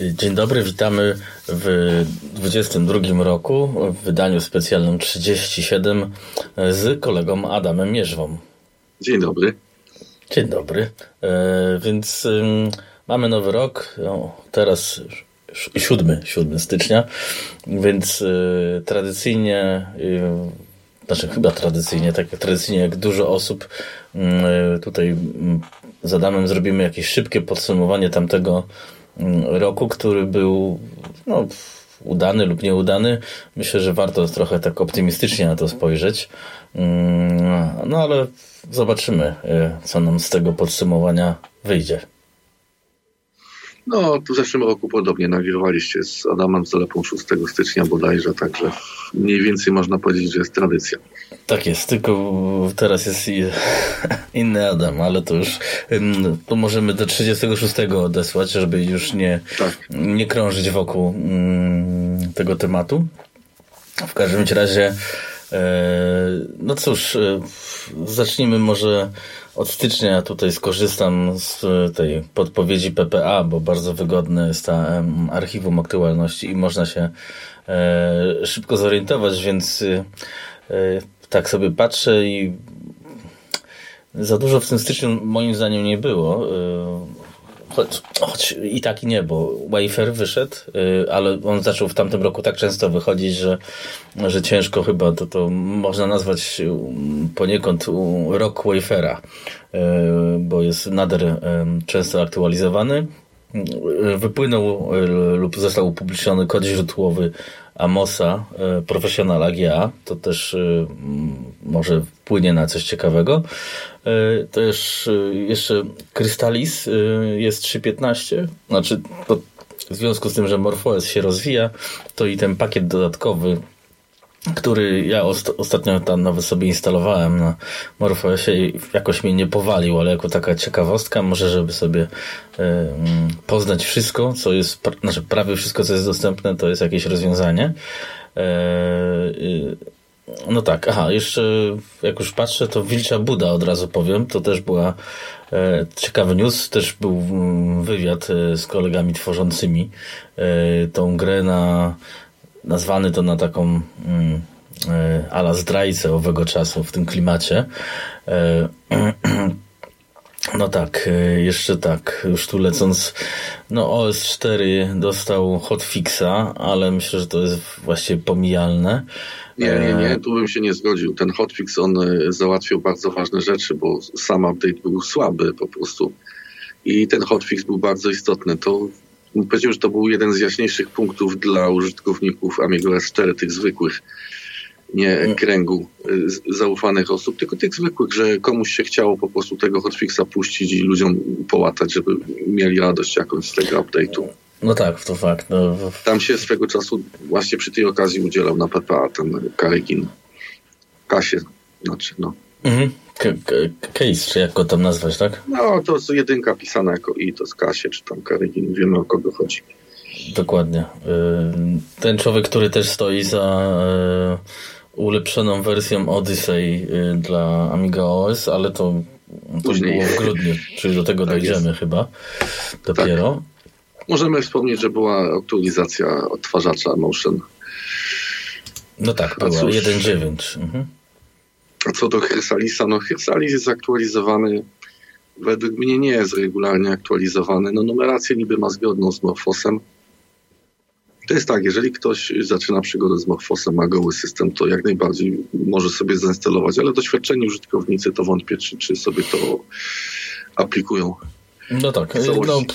Dzień dobry, witamy w 22 roku w wydaniu specjalnym 37 z kolegą Adamem Mierzwą. Dzień dobry. Dzień dobry. E, więc mamy nowy rok, no, teraz 7, 7 stycznia, więc y, tradycyjnie, y, znaczy chyba tradycyjnie, tak tradycyjnie jak dużo osób y, tutaj z Adamem zrobimy jakieś szybkie podsumowanie tamtego Mm, roku, który był no, udany lub nieudany. Myślę, że warto trochę tak optymistycznie na to spojrzeć. Mm, no ale zobaczymy, y, co nam z tego podsumowania wyjdzie. No, w zeszłym roku podobnie nagrywaliście z Adamem Zalepą 6 stycznia bodajże, także mniej więcej można powiedzieć, że jest tradycja. Tak jest, tylko teraz jest inny Adam, ale to już to możemy do 36 odesłać, żeby już nie, tak. nie krążyć wokół tego tematu. W każdym razie e, no cóż, e, zacznijmy może od stycznia tutaj skorzystam z tej podpowiedzi PPA, bo bardzo wygodne jest ta archiwum aktualności i można się e, szybko zorientować, więc e, tak sobie patrzę i za dużo w tym styczniu moim zdaniem nie było. Choć, choć i tak i nie, bo Wayfair wyszedł, y, ale on zaczął w tamtym roku tak często wychodzić, że, że ciężko chyba to, to można nazwać poniekąd rok Wayfaira, y, bo jest nader często aktualizowany. Y, wypłynął lub został upubliczniony kod źródłowy Amosa Professional AGA. To też może wpłynie na coś ciekawego. E, też e, jeszcze Krystalis e, jest 3.15. Znaczy, w związku z tym, że MorphOS się rozwija, to i ten pakiet dodatkowy który ja ostatnio tam nawet sobie instalowałem na MorphOSie i jakoś mnie nie powalił, ale jako taka ciekawostka, może żeby sobie y, poznać wszystko, co jest, znaczy prawie wszystko, co jest dostępne, to jest jakieś rozwiązanie. Y, no tak, aha, jeszcze jak już patrzę, to Wilcza Buda od razu powiem, to też była e, ciekawy news, też był mm, wywiad e, z kolegami tworzącymi e, tą grę na, nazwany to na taką mm, e, ala zdrajcę owego czasu w tym klimacie. E, no tak, e, jeszcze tak, już tu lecąc, no OS4 dostał hotfixa, ale myślę, że to jest właściwie pomijalne. Nie, nie, nie, tu bym się nie zgodził. Ten hotfix, on załatwił bardzo ważne rzeczy, bo sam update był słaby po prostu. I ten hotfix był bardzo istotny. To powiedział, że to był jeden z jaśniejszych punktów dla użytkowników Amigo S4, tych zwykłych, nie kręgu e, zaufanych osób, tylko tych zwykłych, że komuś się chciało po prostu tego hotfixa puścić i ludziom połatać, żeby mieli radość jakąś z tego update'u. No tak, to fakt. No. Tam się swego czasu właśnie przy tej okazji udzielał na PPA ten Karygin. Kasie, znaczy no. Mhm. Case, czy jak go tam nazwać, tak? No, to jest jedynka pisana jako i, to z Kasie, czy tam Karygin, wiemy o kogo chodzi. Dokładnie. Y, ten człowiek, który też stoi za y, ulepszoną wersją Odyssey y, dla Amiga OS, ale to, to było w grudniu, czyli do tego tak dojdziemy jest. chyba dopiero. Tak. Możemy wspomnieć, że była aktualizacja odtwarzacza Motion. No tak, była 1.9. Mhm. A co do Chrysalisa, no Chrysalis jest aktualizowany, według mnie nie jest regularnie aktualizowany. No numerację niby ma zgodną z Morfosem. To jest tak, jeżeli ktoś zaczyna przygodę z Morfosem, ma goły system, to jak najbardziej może sobie zainstalować, ale doświadczeni użytkownicy to wątpię, czy, czy sobie to aplikują. No tak, no,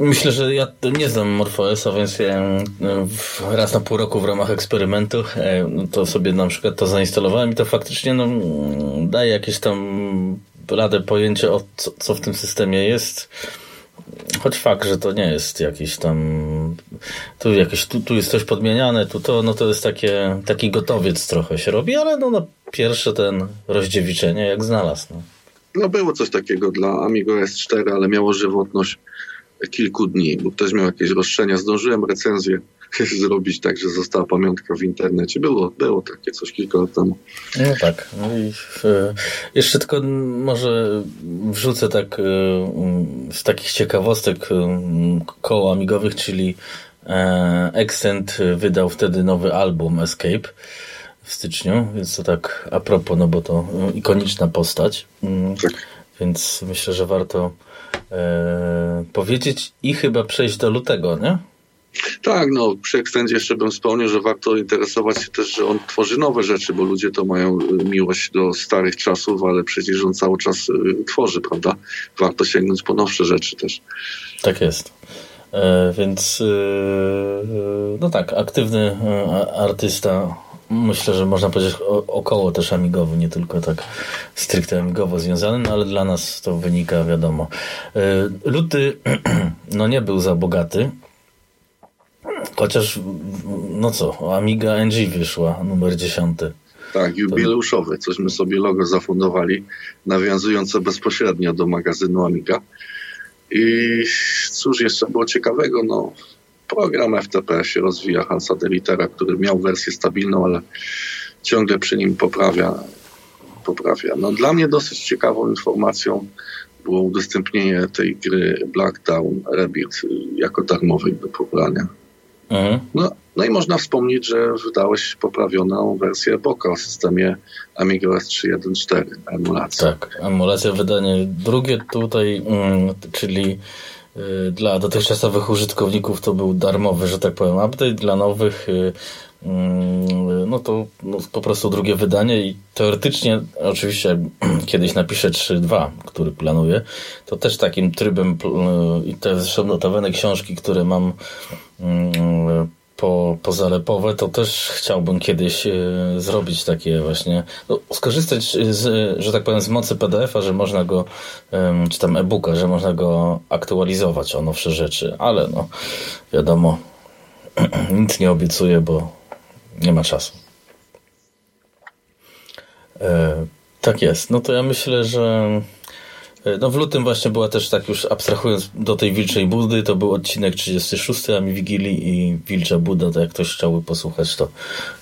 Myślę, że ja nie znam MorphOS-a, więc raz na pół roku w ramach eksperymentu e, no to sobie na przykład to zainstalowałem i to faktycznie no, daje jakieś tam radę pojęcie o co, co w tym systemie jest. Choć fakt, że to nie jest jakiś tam tu jakieś, tu, tu jest coś podmieniane, tu to, no to jest takie, taki gotowiec trochę się robi, ale no na pierwsze ten rozdziewiczenie jak znalazł. No. no było coś takiego dla Amigo S4, ale miało żywotność kilku dni, bo ktoś miał jakieś roszczenia. Zdążyłem recenzję zrobić tak, że została pamiątka w internecie. Było, było takie coś kilka lat temu. No tak. No i jeszcze tylko może wrzucę tak z takich ciekawostek koło amigowych, czyli Extent wydał wtedy nowy album Escape w styczniu, więc to tak a propos, no bo to ikoniczna postać. Mm, tak. Więc myślę, że warto e, powiedzieć i chyba przejść do lutego, nie? Tak, no przy ekstendzie jeszcze bym wspomniał, że warto interesować się też, że on tworzy nowe rzeczy, bo ludzie to mają e, miłość do starych czasów, ale przecież on cały czas e, tworzy, prawda? Warto sięgnąć po nowsze rzeczy też. Tak jest. E, więc e, no tak, aktywny artysta myślę, że można powiedzieć około też amigowy, nie tylko tak stricte amigowo związany, no ale dla nas to wynika, wiadomo. E, luty no nie był za bogaty, chociaż no co, Amiga NG wyszła, numer 10. Tak, jubileuszowy, cośmy sobie logo zafundowali, nawiązujące bezpośrednio do magazynu Amiga. I cóż jeszcze było ciekawego, no program FTP się rozwija Hansa Delitera, który miał wersję stabilną, ale ciągle przy nim poprawia. poprawia. No, dla mnie dosyć ciekawą informacją było udostępnienie tej gry Black Dawn Rebirth jako darmowej do pobrania. Mhm. No, no i można wspomnieć, że wydałeś poprawioną wersję Boka o systemie Amiga OS 3.1.4, emulacja. Tak, emulacja, wydanie drugie tutaj, mm, czyli dla dotychczasowych użytkowników to był darmowy, że tak powiem, update, dla nowych y, mm, no to no, po prostu drugie wydanie i teoretycznie, oczywiście kiedyś napiszę 3.2, który planuję, to też takim trybem y, i te zresztą notowane książki, które mam mm, po, pozalepowe, to też chciałbym kiedyś y, zrobić takie właśnie, no, skorzystać z, że tak powiem, z mocy PDF-a, że można go, czy tam e-booka, że można go aktualizować o nowsze rzeczy, ale no, wiadomo, nic nie obiecuję, bo nie ma czasu. E, tak jest. No to ja myślę, że E, no w lutym właśnie była też tak już abstrahując do tej Wilczej Budy, to był odcinek 36, a mi Wigilii i Wilcza Buda, to jak ktoś chciałby posłuchać, to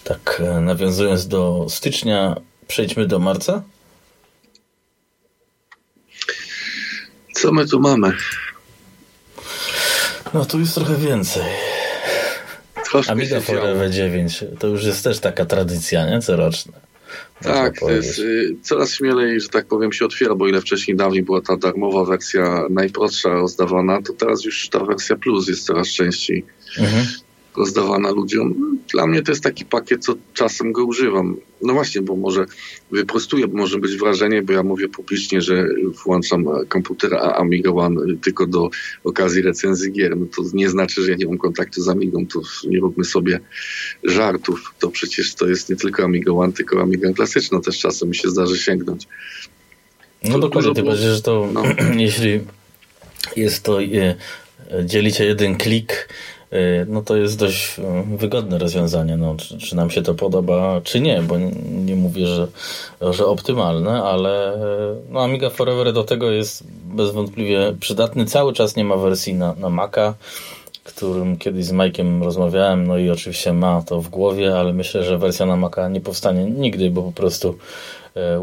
tak e, nawiązując do stycznia, przejdźmy do marca. Co my tu mamy? No tu jest trochę więcej. Troszkę Amiga Forever 9, to już jest też taka tradycja, nie? Coroczna. Tak, to jest, y, coraz śmielej, że tak powiem, się otwiera, bo ile wcześniej dawniej była ta darmowa wersja najprostsza rozdawana, to teraz już ta wersja plus jest coraz częściej. Mhm rozdawana ludziom. Dla mnie to jest taki pakiet, co czasem go używam. No właśnie, bo może wyprostuję, bo może być wrażenie, bo ja mówię publicznie, że włączam komputer Amiga One tylko do okazji recenzji gier. No to nie znaczy, że ja nie mam kontaktu z Amigą, to nie róbmy sobie żartów. To przecież to jest nie tylko Amiga One, tylko Amiga klasyczna też czasem mi się zdarzy sięgnąć. No dokładnie, tym bardziej, że to no. jeśli jest to je, dzielicie jeden klik no to jest dość y, wygodne rozwiązanie. No, czy, czy, nam się to podoba, czy nie, bo nie mówię, że, że optymalne, ale y, no, Amiga Forever do tego jest bezwątpliwie przydatny. Cały czas nie ma wersji na, na Maca, którym kiedyś z Mike'iem rozmawiałem, no i oczywiście ma to w głowie, ale myślę, że wersja na Maca nie powstanie nigdy, bo po prostu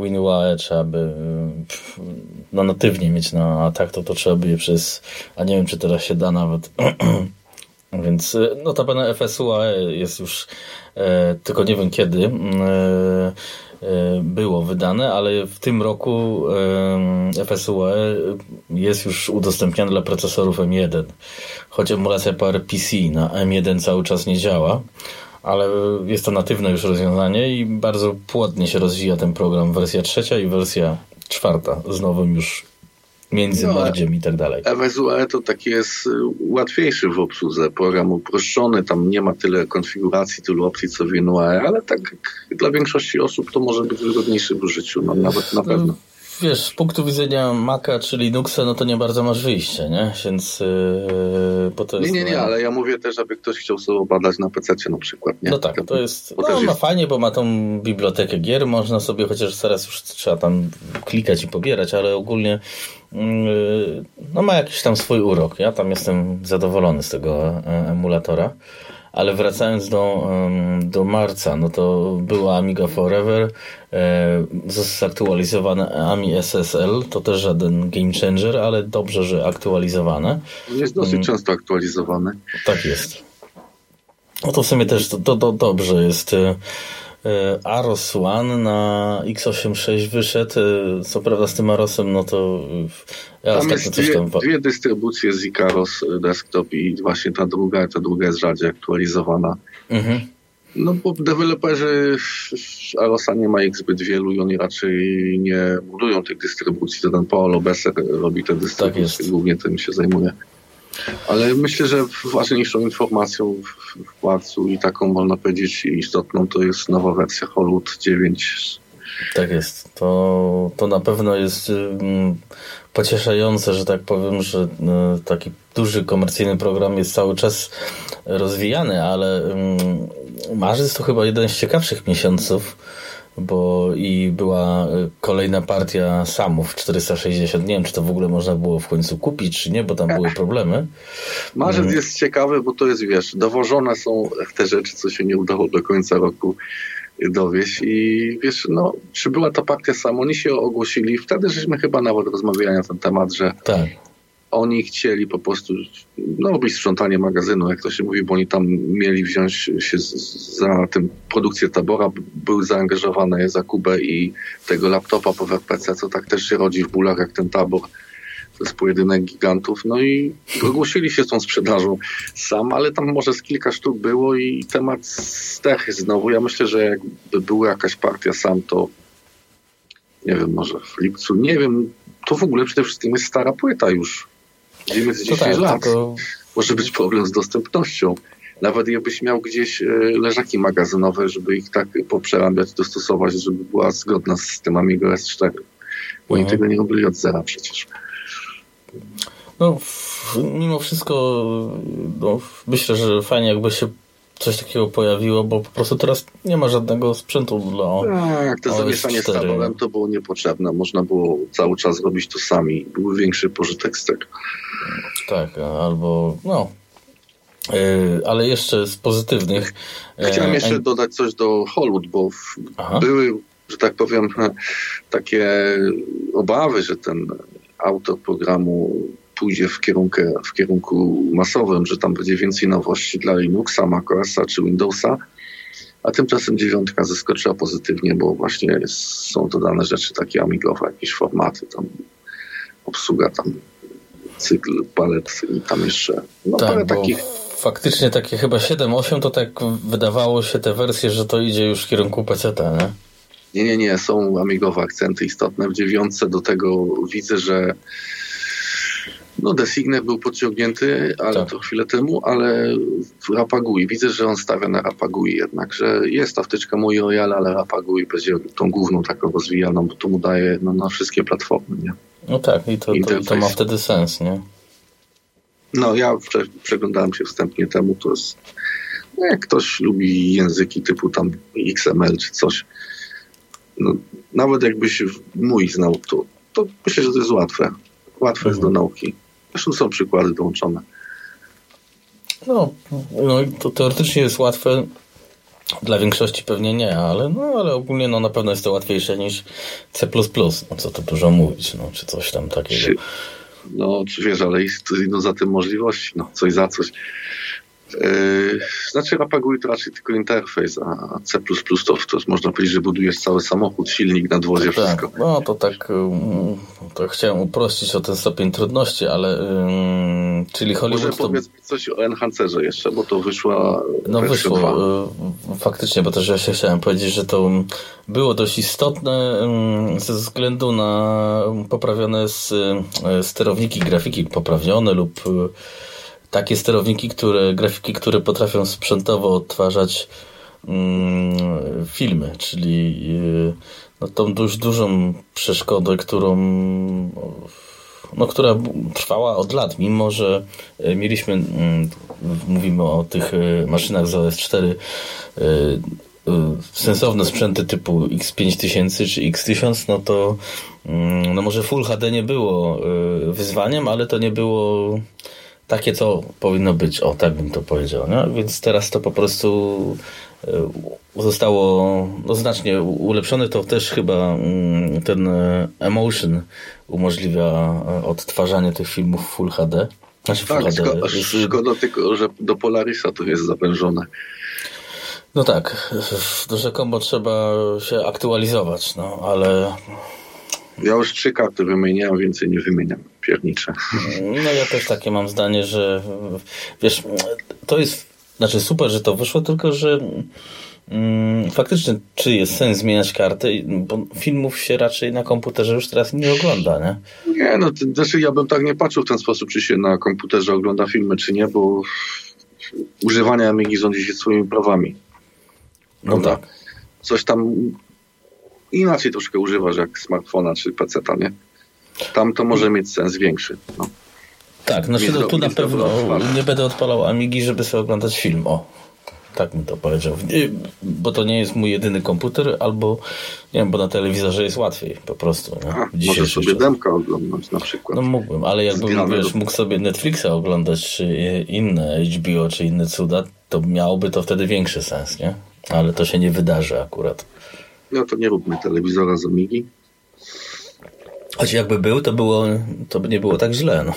WinUAE trzeba by no natywnie mieć na a tak to to trzeba by je przez, a nie wiem czy teraz się da nawet Więc y, notabene FSUAE jest już, e, tylko nie wiem kiedy mm, e, e, było wydane, ale w tym roku e, FSUAE jest już udostępniane dla procesorów M1. Choć emulacja PowerPC na M1 cały czas nie działa, ale jest to natywne już rozwiązanie i bardzo płodnie się rozwija ten program. Wersja trzecia i wersja czwarta z nowym już między no, i tak dalej. Ewentualnie to taki jest y, łatwiejszy w obsłudze, program uproszczony, tam nie ma tyle konfiguracji, tylu opcji co w January, ale tak dla większości osób to może być wygodniejszy w użyciu, no, nawet na pewno wiesz, z punktu widzenia Maca czy Linuxa, no to nie bardzo masz wyjście, nie? Więc yy, bo to jest... Nie, nie, nie, ale ja mówię też, aby ktoś chciał sobie badać na PC na przykład, nie? No tak, to jest, no, ma jest... fajnie, bo ma tą bibliotekę gier, można sobie, chociaż teraz już trzeba tam klikać i pobierać, ale ogólnie yy, no ma jakiś tam swój urok. Ja tam jestem zadowolony z tego e, emulatora. Ale wracając do, do marca, no to była Amiga Forever, e, zaktualizowane AMI SSL, to też żaden game changer, ale dobrze, że aktualizowane. Jest dosyć mm. często aktualizowane. Tak jest. No to w sumie też to, to, to dobrze jest. E, e, Aros One na x86 wyszedł. Co prawda z tym Arosem, no to ja tam jest dwie, tam... dwie dystrybucje z Icaros Desktop i właśnie ta druga, ta druga jest rzadziej aktualizowana. Mhm. No bo deweloperzy Arosa nie ma ich zbyt wielu i oni raczej nie budują tych dystrybucji. To ten Paolo Besser robi te dystrybucje, tak głównie tym się zajmuje. Ale myślę, że ważniejszą informacją w marcu i taką można powiedzieć istotną to jest nowa wersja Hollywood 9. Tak jest. To, to na pewno jest um, pocieszające, że tak powiem, że um, taki duży komercyjny program jest cały czas rozwijany, ale um, marzec to chyba jeden z ciekawszych miesiąców bo i była e, kolejna partia samów 460. Nie wiem, czy to w ogóle można było w końcu kupić, czy nie, bo tam były problemy. Marzec mm. jest ciekawy, bo to jest, wiesz, dowożone są te rzeczy, co się nie udało do końca roku dowieść i wiesz, no, czy była ta partia sam, oni się ogłosili, wtedy żeśmy chyba nawet rozmawiali na ten temat, że tak oni chcieli po prostu no, robić sprzątanie magazynu, jak to się mówi, bo oni tam mieli wziąć się za tym produkcję tabora, były zaangażowane za Kubę i tego laptopa po WPC, co tak też się rodzi w bólach jak ten tabor. Jest pojedynek gigantów. No i ogłosili się z tą sprzedażą sam, ale tam może z kilka sztuk było i temat stechy znowu. Ja myślę, że jakby była jakaś partia sam, to nie wiem, może w lipcu, nie wiem, to w ogóle przede wszystkim jest stara płyta już. Z 10 tak, lat. Tylko... Może być problem z dostępnością. Nawet jakbyś miał gdzieś e, leżaki magazynowe, żeby ich tak poprzerabiać, dostosować, żeby była zgodna z systemami GS4. Bo oni mhm. tego nie robili od zera przecież. No, mimo wszystko no, myślę, że fajnie jakby się coś takiego pojawiło, bo po prostu teraz nie ma żadnego sprzętu dla Tak, to zamieszanie z taborem to było niepotrzebne. Można było cały czas robić to sami. Był większy pożytek z tego. Tak, albo no, Yy, ale jeszcze z pozytywnych. Chciałem jeszcze dodać coś do Hollywood, bo były, że tak powiem, takie obawy, że ten autor programu pójdzie w kierunku, w kierunku masowym, że tam będzie więcej nowości dla Linuxa, macOSa czy Windowsa. A tymczasem dziewiątka zaskoczyła pozytywnie, bo właśnie są dodane rzeczy takie amigowe, jakieś formaty, tam obsługa tam cykl, palet i tam jeszcze no, tak, parę takich faktycznie takie chyba 7-8 to tak wydawało się te wersje, że to idzie już w kierunku PC, nie? Nie, nie, nie, są amigowe akcenty istotne. W dziewiątce do tego widzę, że no Designer był podciągnięty, ale tak. to chwilę temu, ale w Rapagui. Widzę, że on stawia na Rapagui jednak, że jest ta wtyczka mój Royal, ale Rapagui będzie tą główną taką rozwijaną, bo to mu daje no, na wszystkie platformy, nie? No tak, i to, to, to ma wtedy sens, nie? No ja przeglądałem się wstępnie temu, to jest no, jak ktoś lubi języki typu tam XML czy coś, no, nawet jakbyś mój znał, to, to myślę, że to jest łatwe. Łatwe mhm. jest do mhm. nauki. Zresztą są przykłady dołączone. No, no to teoretycznie jest łatwe. Dla większości pewnie nie, ale, no, ale ogólnie no, na pewno jest to łatwiejsze niż C++. No co to dużo mówić, no, czy coś tam takiego. No, wiesz, ale jest no, za tym możliwości, no, coś za coś. Yy, znaczy Rapagui to raczej tylko interfejs, a C++ to, to można powiedzieć, że budujesz cały samochód, silnik, nadwozie, tak, wszystko. No to tak, mm, to chciałem uprościć o ten stopień trudności, ale um, czyli Hollywood Może to... powiedz coś o Enhancerze jeszcze, bo to wyszła No wyszło, 2. Y, faktycznie, bo też ja się chciałem powiedzieć, że to było dość istotne ze względu na poprawione sterowniki, grafiki poprawione lub y, takie sterowniki, które, grafiki, które potrafią sprzętowo odtwarzać mm, filmy, czyli y, no, tą dość dużą przeszkodę, którą no, która trwała od lat, mimo że y, mieliśmy, mm, mówimy o tych y, maszynach z OS4, sensowne sprzęty typu X5000 czy X1000, no to mm, no może Full HD nie było wyzwaniem, ale to nie było takie to powinno być, o tak bym to powiedział. No? Więc teraz to po prostu e, zostało no, znacznie ulepszone. To też chyba mm, ten e, Emotion umożliwia e, odtwarzanie tych filmów Full HD. Znaczy tak, Full HD. Jest... szkoda tylko, że do Polarisa to jest zawężone. No tak, rzekomo trzeba się aktualizować, no ale ja już trzy karty wymieniałem, więcej nie wymieniam. Piernicze. No ja też takie mam zdanie, że wiesz, to jest, znaczy super, że to wyszło, tylko że mm, faktycznie, czy jest sens zmieniać karty, bo filmów się raczej na komputerze już teraz nie ogląda, nie? Nie, no to, znaczy ja bym tak nie patrzył w ten sposób, czy się na komputerze ogląda filmy, czy nie, bo używanie Amigi rządzi się swoimi prawami. No tak. Coś tam inaczej troszkę używasz jak smartfona czy peceta, nie? Tam to może mieć sens większy. No. Tak, znaczy to, tu na pewno nie będę odpalał Amigi, żeby sobie oglądać film. O, tak mi to powiedział. Bo to nie jest mój jedyny komputer, albo nie wiem, bo na telewizorze jest łatwiej po prostu. A, możesz sobie demka oglądać na przykład. No mógłbym, ale jakbym wiesz, mógł sobie Netflixa oglądać, czy inne HBO, czy inne cuda, to miałoby to wtedy większy sens, nie? Ale to się nie wydarzy akurat. No to nie róbmy telewizora z Amigi. Choć jakby był, to, było, to by nie było tak źle. No.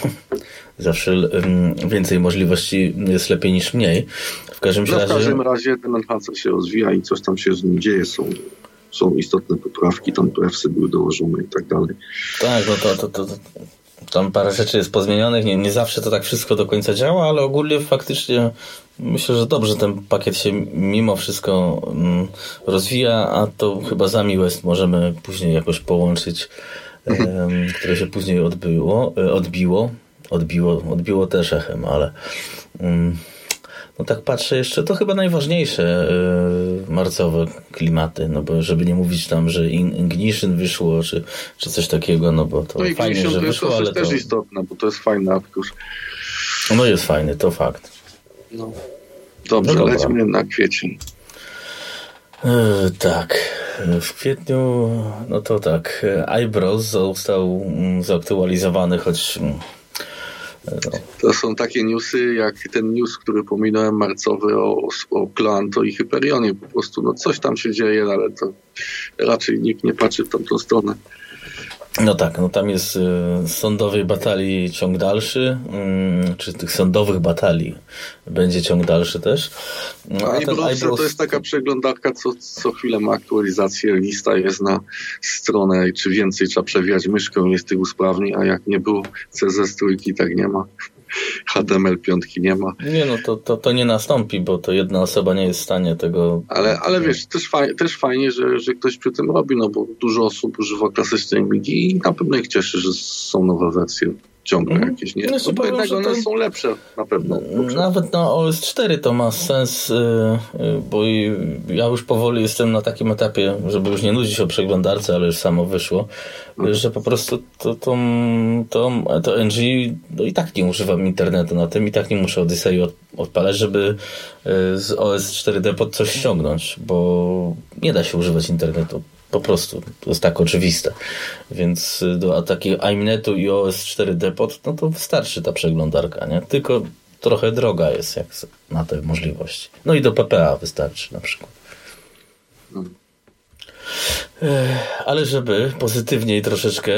Zawsze um, więcej możliwości jest lepiej niż mniej. W każdym, no, razie... w każdym razie ten NHC się rozwija i coś tam się z nim dzieje. Są, są istotne poprawki, tam prefsy były dołożone i tak dalej. Tak, no to, to, to, to tam parę rzeczy jest pozmienionych. Nie, nie zawsze to tak wszystko do końca działa, ale ogólnie faktycznie myślę, że dobrze ten pakiet się mimo wszystko rozwija, a to chyba za West możemy później jakoś połączyć, które się później odbyło, e, odbiło. Odbiło, odbiło też echem, ale no tak patrzę jeszcze, to chyba najważniejsze yy, marcowe klimaty, no bo żeby nie mówić tam, że Ignition wyszło, czy, czy coś takiego, no bo to no fajnie, że wyszło, to ale to... też istotne, bo to jest fajny arkusz. No jest fajny, to fakt. No. Dobrze, no lecimy na kwiecień. Yy, tak. W kwietniu, no to tak, Eyebrows został mm, zaktualizowany, choć mm, to są takie newsy, jak ten news, który pominąłem marcowy o, o Kloanto i Hyperionie. Po prostu no coś tam się dzieje, ale to raczej nikt nie patrzy w tamtą stronę. No tak, no tam jest y, sądowej batalii ciąg dalszy, y, czy tych sądowych batalii będzie ciąg dalszy też. No, a ten Eyebrows... to jest taka przeglądarka, co, co chwilę ma aktualizację, lista jest na stronę, czy więcej trzeba przewijać myszką, jest tych usprawni, a jak nie było CZ trójki, tak nie ma. HTML5 nie ma. Nie, no to, to, to nie nastąpi, bo to jedna osoba nie jest w stanie tego... Ale, ale wiesz, też, faj, też fajnie, że, że ktoś przy tym robi, no bo dużo osób używa klasycznej MIDI i na pewno ich cieszy, że są nowe wersje ciągle mm. jakieś, nie? No, no bo jednak one są lepsze, na pewno. Lepsze. Nawet na OS4 to ma sens, yy, bo ja już powoli jestem na takim etapie, żeby już nie nudzić o przeglądarce, ale już samo wyszło, mm. że po prostu to, to, to, to NG no i tak nie używam internetu na tym i tak nie muszę Odyssey od, odpalać, żeby y, z OS4D pod coś ściągnąć, bo nie da się używać internetu po prostu. To jest tak oczywiste. Więc y, do takiego iMnetu i OS 4 Depot, no to wystarczy ta przeglądarka, nie? Tylko trochę droga jest jak na te możliwości. No i do PPA wystarczy na przykład. Ale żeby pozytywniej troszeczkę.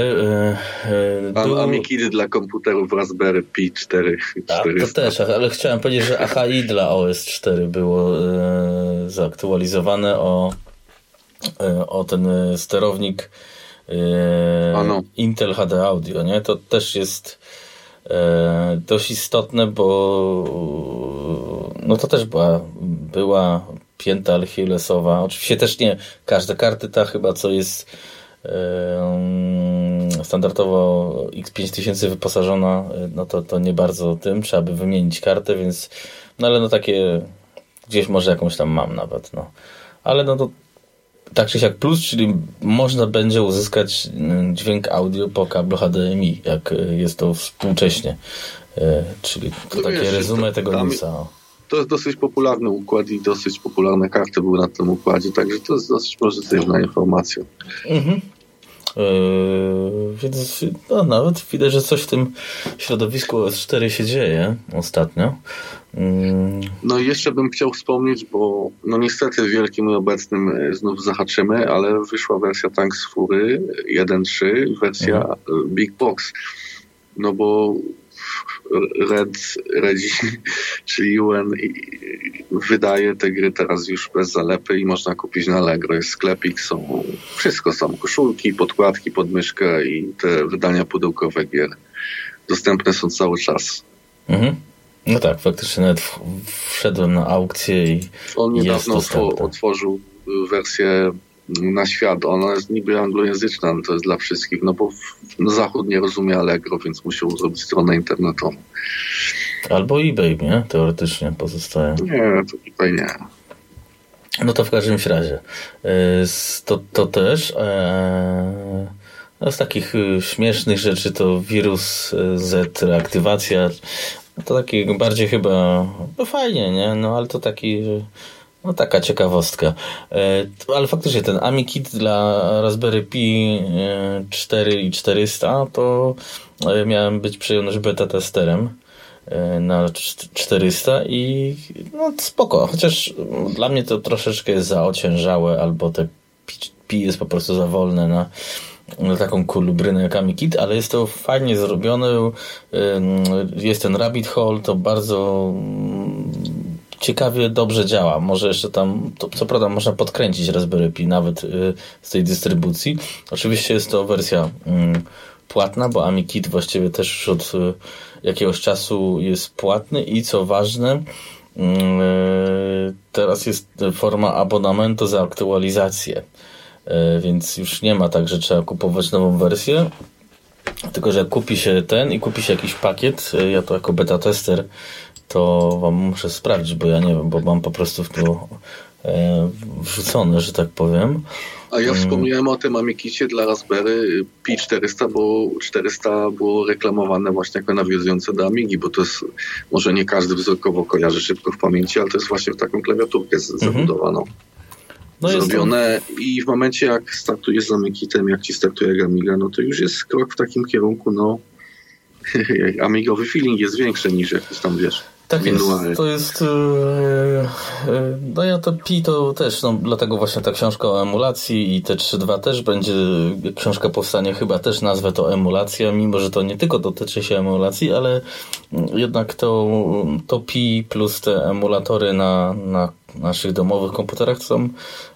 Do... Amikidy dla komputerów Raspberry Pi 4. Tak, to też, ale chciałem powiedzieć, że AHI dla OS 4 było zaktualizowane o E, o ten e, sterownik e, Intel HD Audio, nie? To też jest dość istotne, bo no to też była, była pięta Achillesowa. Oczywiście też nie każda karty ta chyba co jest standardowo X5000 wyposażona, no to, to nie bardzo tym, trzeba by wymienić kartę, więc no ale no takie gdzieś może jakąś tam mam nawet, no. Ale no to tak czy siak plus, czyli można będzie uzyskać mm, dźwięk audio po kablu HDMI, jak y, jest to współcześnie. Y, czyli to no takie wiesz, rezume tego newsa. To jest dosyć popularny układ i dosyć popularne karty były na tym układzie, także to jest dosyć pozytywna informacja. Mhm. Yy, więc no, nawet widać, że coś w tym środowisku S4 się dzieje ostatnio. No i jeszcze bym chciał wspomnieć, bo no niestety wielkim i obecnym e, znów zahaczymy, ale wyszła wersja Tanks Fury 1.3, wersja mhm. Big Box. No bo Red, Redzi, czyli UN wydaje te gry teraz już bez zalepy i można kupić na Allegro. Jest sklepik, są wszystko, są koszulki, podkładki pod myszkę i te wydania pudełkowe gier. Dostępne są cały czas. Mhm. No tak, faktycznie nawet wszedłem na aukcję i On niedawno otworzył wersję na świat. Ona jest niby anglojęzyczna, ale to jest dla wszystkich, no bo Zachód nie rozumie Allegro, więc musiał zrobić stronę internetową. Albo eBay, nie? Teoretycznie pozostaje. Nie, to eBay nie. No to w każdym razie. E, to, to też e, no z takich e, śmiesznych rzeczy to wirus Z, reaktywacja. To taki bardziej chyba, no fajnie, nie? No ale to taki no taka ciekawostka. E, ale faktycznie ten AmiKit dla Raspberry Pi 4 e, i 400 to e, miałem być przyjemność beta testerem na 400 i no spoko, chociaż dla mnie to troszeczkę jest za ociężałe albo te Pi jest po prostu za wolne na taką kulubrynę jak AmiKit, ale jest to fajnie zrobione, jest ten rabbit hole, to bardzo ciekawie dobrze działa. Może jeszcze tam, to, co prawda można podkręcić Raspberry Pi nawet y, z tej dystrybucji. Oczywiście jest to wersja y, płatna, bo AmiKit właściwie też już od y, jakiegoś czasu jest płatny i co ważne, y, teraz jest forma abonamentu za aktualizację. Y, więc już nie ma tak, że trzeba kupować nową wersję, tylko, że kupi się ten i kupi się jakiś pakiet. Y, ja to jako beta tester to wam muszę sprawdzić, bo ja nie wiem, bo mam po prostu w to e, wrzucone, że tak powiem. A ja mm. wspomniałem o tym Amikicie dla Raspberry Pi 400, bo 400 było reklamowane właśnie jako nawiązujące do Amigi, bo to jest, może nie każdy wzrokowo kojarzy szybko w pamięci, ale to jest właśnie w taką klawiaturkę mhm. zabudowaną. No zrobione i w momencie jak startujesz z Amikitem, jak ci startuje Amiga, no to już jest krok w takim kierunku, no amigowy feeling jest większy niż jakiś tam, wiesz, tak jest, to jest yy, yy, no ja to Pi to też, no dlatego właśnie ta książka o emulacji i te 3.2 też będzie, książka powstanie chyba też nazwę to emulacja, mimo że to nie tylko dotyczy się emulacji, ale jednak to, to Pi plus te emulatory na, na naszych domowych komputerach są,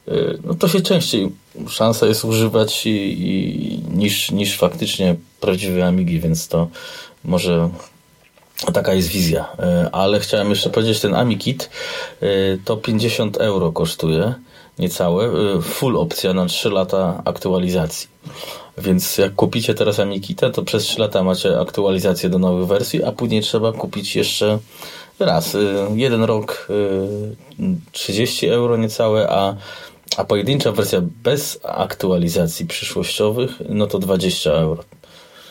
yy, no to się częściej szansa jest używać i, i, niż, niż faktycznie prawdziwe Amigi, więc to może Taka jest wizja. E, ale chciałem jeszcze powiedzieć, ten AmiKit e, to 50 euro kosztuje, niecałe. E, full opcja na 3 lata aktualizacji. Więc jak kupicie teraz AmiKita, to przez 3 lata macie aktualizację do nowych wersji, a później trzeba kupić jeszcze raz. Jeden rok 30 euro niecałe, a, a pojedyncza wersja bez aktualizacji przyszłościowych, no to 20 euro.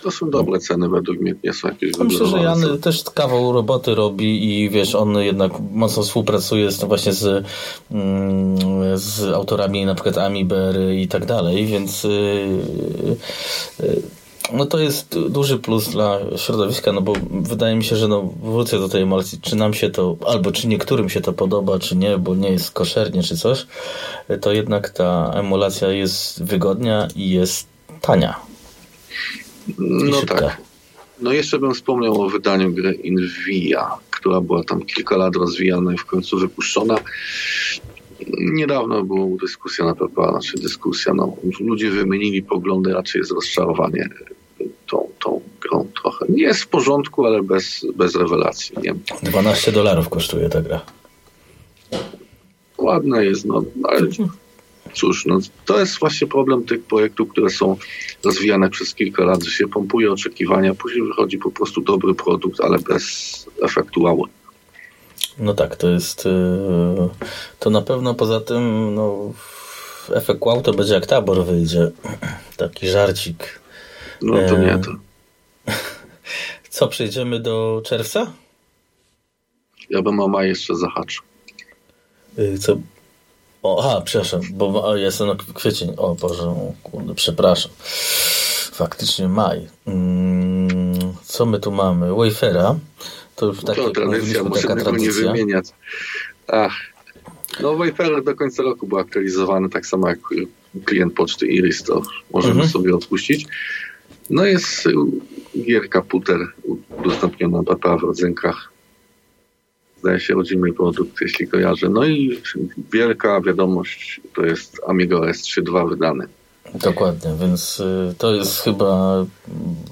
To są dobre ceny według mnie, nie są jakieś Myślę, że Jan też kawał roboty robi i wiesz, on jednak mocno współpracuje z, właśnie z, mm, z autorami na przykład Amiber i tak dalej, więc yy, yy, no to jest duży plus dla środowiska, no bo wydaje mi się, że no wrócę do tej emulacji, czy nam się to, albo czy niektórym się to podoba, czy nie, bo nie jest koszernie, czy coś, to jednak ta emulacja jest wygodnia i jest tania. No tak. No jeszcze bym wspomniał o wydaniu gry Invia, która była tam kilka lat rozwijana i w końcu wypuszczona. Niedawno była dyskusja na PPA, znaczy dyskusja, no, ludzie wymienili poglądy, raczej jest rozczarowanie tą, tą grą trochę. Nie jest w porządku, ale bez, bez rewelacji. Nie? 12 dolarów kosztuje ta gra. Ładna jest, no, ale cóż, no, to jest właśnie problem tych projektów, które są rozwijane przez kilka lat, że się pompuje oczekiwania, później wychodzi po prostu dobry produkt, ale bez efektu wow. No tak, to jest y, to na pewno poza tym no, efekt wow to będzie jak tabor wyjdzie. Taki żarcik. No to nie to. Co, przejdziemy do czerwca? Ja bym o maj jeszcze zahaczył. Y, co, O, aha, przepraszam, bo jestem na kwiecień. O Boże, kurde, przepraszam. Faktycznie maj. Mm, co my tu mamy? Wayfera. To już takie, to tradycja, musimy go nie wymieniać. Ach. No Wayfarer do końca roku był aktualizowany, tak samo jak klient poczty Iris, to możemy mhm. sobie odpuścić. No jest gierka Puter udostępniona PPA w rodzynkach. Zdaje się rodzimy produkt, jeśli kojarzę. No i wielka wiadomość to jest Amiga OS 3.2 wydany. Dokładnie, więc y, to jest chyba,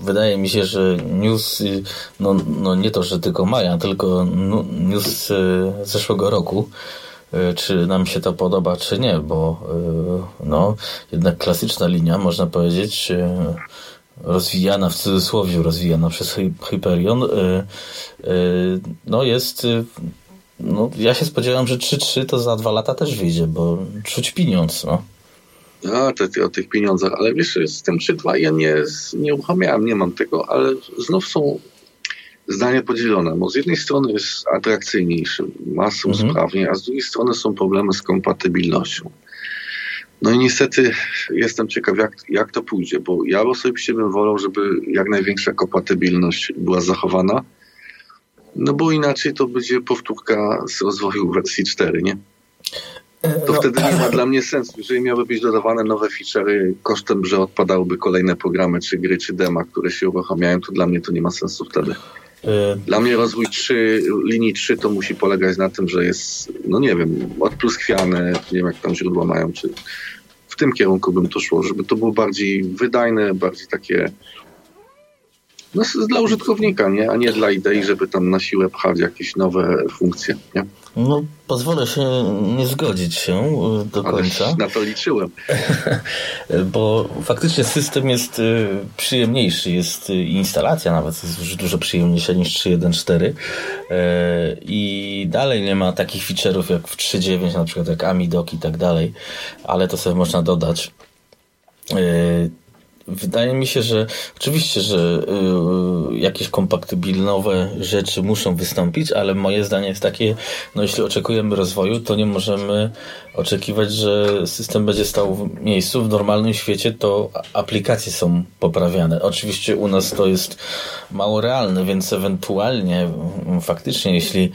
wydaje mi się, że news, y, no, no nie to, że tylko maja, tylko news y, zeszłego roku, czy nam się to podoba, czy nie, bo no, jednak klasyczna linia, można powiedzieć, rozwijana w cudzysłowie, rozwijana przez Hyperion, no jest no, ja się spodziewam, że 3-3 to za dwa lata też wyjdzie, bo czuć pieniądz, no. A, te, o tych pieniądzach, ale wiesz, z tym 3-2 ja nie, nie uruchamiałem, nie mam tego, ale znów są zdania podzielone, bo z jednej strony jest atrakcyjniejszy, masą mhm. sprawnie, a z drugiej strony są problemy z kompatybilnością. No i niestety jestem ciekaw, jak, jak to pójdzie, bo ja osobiście bym wolał, żeby jak największa kompatybilność była zachowana, no bo inaczej to będzie powtórka z rozwoju wersji 4, nie? To no. wtedy nie ma dla mnie sensu. Jeżeli miały być dodawane nowe feature'y kosztem, że odpadałyby kolejne programy, czy gry, czy dema, które się uruchamiają, to dla mnie to nie ma sensu wtedy. E, dla mnie rozwój 3, linii 3 to musi polegać na tym, że jest, no nie wiem, odpluskwiane, nie wiem jak tam źródła mają, czy w tym kierunku bym to szło, żeby to było bardziej wydajne, bardziej takie no, dla użytkownika, nie? a nie dla idei, żeby tam na siłę pchać jakieś nowe funkcje. Nie? No, pozwolę się nie zgodzić się e, do końca. na to liczyłem. Bo faktycznie system jest e, przyjemniejszy, jest e, instalacja nawet jest już dużo przyjemniejsza niż 3.1.4 i dalej nie ma takich feature'ów jak w 3.9, na przykład jak AmiDoc i tak dalej, ale to sobie można dodać. Wydaje mi się, że oczywiście, że y, jakieś kompatybilnowe rzeczy muszą wystąpić, ale moje zdanie jest takie, no jeśli oczekujemy rozwoju, to nie możemy oczekiwać, że system będzie stał w miejscu. W normalnym świecie to aplikacje są poprawiane. Oczywiście u nas to jest mało realne, więc ewentualnie faktycznie, jeśli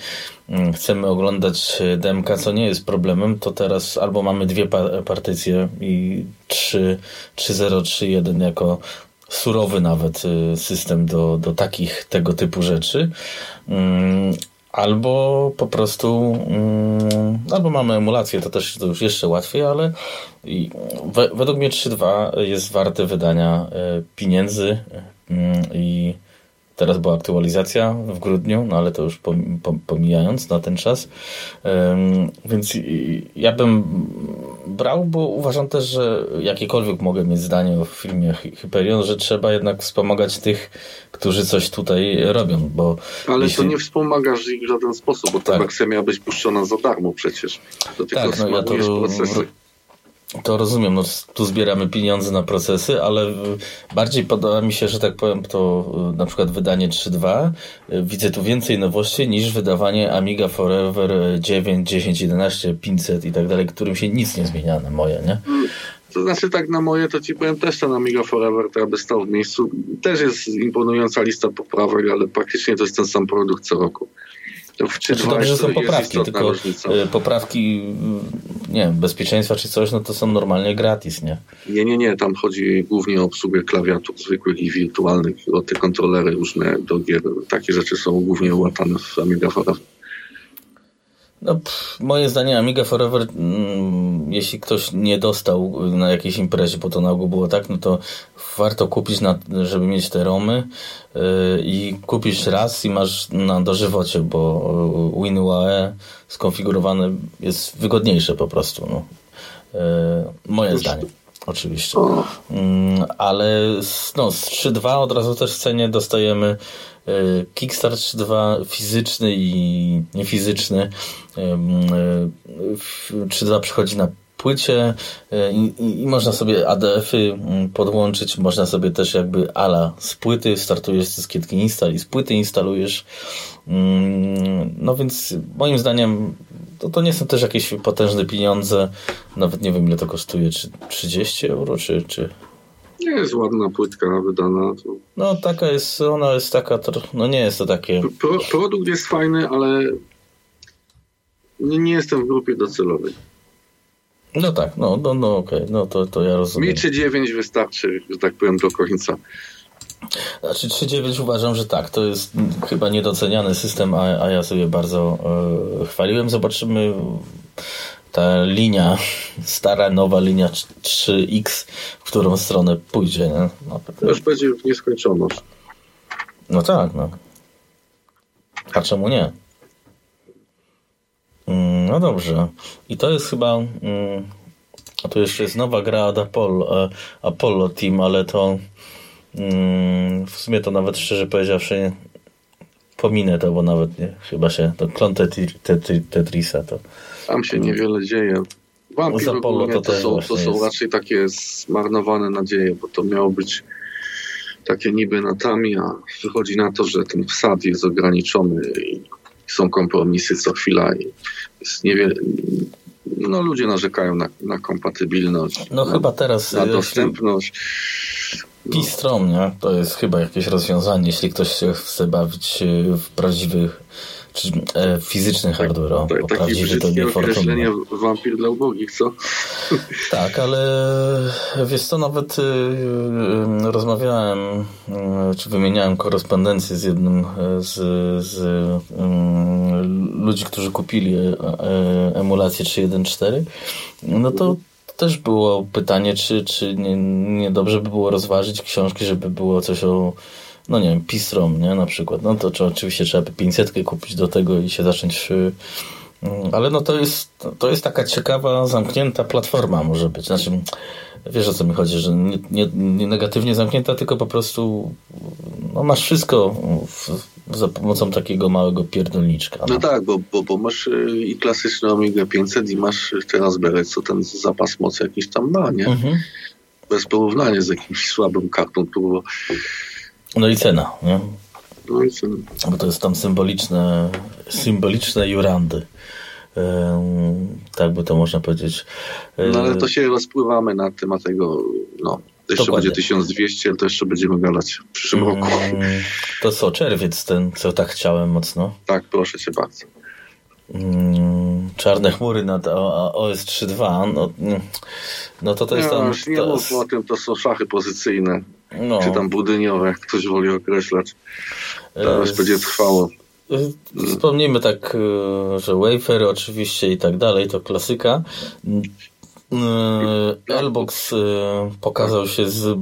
chcemy oglądać DMK, co nie jest problemem, to teraz albo mamy dwie partycje i 3.0.3.1 jako surowy nawet y, system do, do takich tego typu rzeczy. Mm, albo po prostu, mm, albo mamy emulację, to też to już jeszcze łatwiej, ale według mnie 3.2 jest warte wydania y, pieniędzy i Teraz była aktualizacja w grudniu, no ale to już pomijając na ten czas. Więc ja bym brał, bo uważam też, że jakiekolwiek mogę mieć zdanie o filmie Hyperion, że trzeba jednak wspomagać tych, którzy coś tutaj robią, bo... Ale jeśli... to nie wspomagasz ich w żaden sposób, bo ta tak. wersja miała być puszczona za darmo przecież. To tylko tak, no ja to procesy. To rozumiem, no tu zbieramy pieniądze na procesy, ale bardziej podoba mi się, że tak powiem, to y, na przykład wydanie 3.2. Y, widzę tu więcej nowości niż wydawanie Amiga Forever 9, 10, 11, 500 i tak dalej, którym się nic nie zmienia na moje, nie? To znaczy tak na moje, to ci powiem też ten Amiga Forever, która by stał w miejscu. Też jest imponująca lista poprawek, ale praktycznie to jest ten sam produkt co roku. Czy znaczy, dobrze, że są poprawki, tylko różnica. Y, poprawki, y, nie wiem, bezpieczeństwa czy coś, no to są normalnie gratis, nie? Nie, nie, nie, tam chodzi głównie o obsługę klawiatur zwykłych i wirtualnych, o te kontrolery różne do gier. Takie rzeczy są głównie ułatane w Amiga. No, pff, moje zdanie Amiga Forever, mm, jeśli ktoś nie dostał na jakiejś imprezie, bo to na ogół było tak, no to warto kupić, na, żeby mieć te romy yy, i kupisz raz i masz na dożywocie, bo y, WinUAE skonfigurowane jest wygodniejsze po prostu. No. Yy, moje zdanie. Oczywiście. Yy, ale no, z 3.2 od razu też w cenie dostajemy Kickstart 3.2 fizyczny i niefizyczny 3.2 e, przychodzi na płycie e, i, i, można sobie ADF-y mm, podłączyć, można sobie też jakby ala z płyty, startujesz z dyskietki install i z płyty instalujesz. Mm, no więc moim zdaniem to, to nie są też jakieś potężne pieniądze. Nawet nie wiem ile to kosztuje, czy 30 euro, czy... czy... Nie jest ładna płytka wydana. To... No taka jest, ona jest taka, no nie jest to takie... Pro, produkt jest fajny, ale nie, nie jestem w grupie docelowej. No tak, no, no, no okej, okay. no to, to ja rozumiem. Mi 3,9 wystarczy, że tak powiem, do końca. Znaczy 3.9 uważam, że tak. To jest chyba niedoceniany system, a, a ja sobie bardzo e, chwaliłem. Zobaczymy ta linia, stara, nowa linia 3X, w którą stronę pójdzie. Nie? No, to już będzie w nieskończoność. No tak, no. A czemu nie? Mm, no dobrze. I to jest chyba... Mm, a tu jeszcze jest nowa gra od Apollo, e, Apollo Team, ale to Mm, w sumie to nawet szczerze powiedziawszy pominę to, bo nawet nie, chyba się to klon Tetrisa to... Tam się niewiele dzieje. Wampir Apollo to, to, są, to są raczej takie zmarnowane nadzieje, bo to miało być takie niby natami, a wychodzi na to, że ten wsad jest ograniczony i są kompromisy co chwila i jest niewiele, no ludzie narzekają na, na kompatybilność. No na, chyba teraz. Na dostępność. Pistrom, nie? To jest chyba jakieś rozwiązanie, jeśli ktoś się chce bawić w prawdziwych e, fizyczny hardware, tak, bo prawdziwy to nie określenie wampir dla ubogich, co? Tak, ale wiesz co, nawet y, y, rozmawiałem, y, czy wymieniałem korespondencję z jednym z, z ludzi, którzy kupili e, e, emulację 3.1.4, no to też było pytanie, czy, czy nie, nie dobrze by było rozważyć książki, żeby było coś o no nie wiem, Pistrom, nie, na przykład, no to czy, oczywiście trzeba by 500 kupić do tego i się zacząć y, mm, ale no to jest, to jest taka ciekawa, zamknięta platforma może być, znaczy wiesz o co mi chodzi, że nie, nie, nie negatywnie zamknięta, tylko po prostu no masz wszystko w, za pomocą takiego małego pierdolniczka. No, no tak, bo, bo, bo masz y, i klasyczny Amiga 500 i masz teraz Beret, co ten zapas mocy jakiś tam ma, nie? Mhm. Bez porównania z jakimś słabym kartą turbo. No i cena, nie? No i cena. Bo to jest tam symboliczne, symboliczne jurandy. tak by to można powiedzieć. No ale to się rozpływamy na temat tego, no, to jeszcze Dokładnie. będzie 1200, ale to jeszcze będziemy gadać w przyszłym roku. Mm, to co, czerwiec ten, co tak chciałem mocno? Tak, proszę cię bardzo. Mm, czarne chmury nad OS 3.2, no, no to to jest tam... nie to mów o tym, to są szachy pozycyjne, no. czy tam budyniowe, jak ktoś woli określać. Teraz e, będzie trwało. Wspomnijmy tak, e, że wafery oczywiście i tak dalej, to klasyka. E, Lbox pokazał się z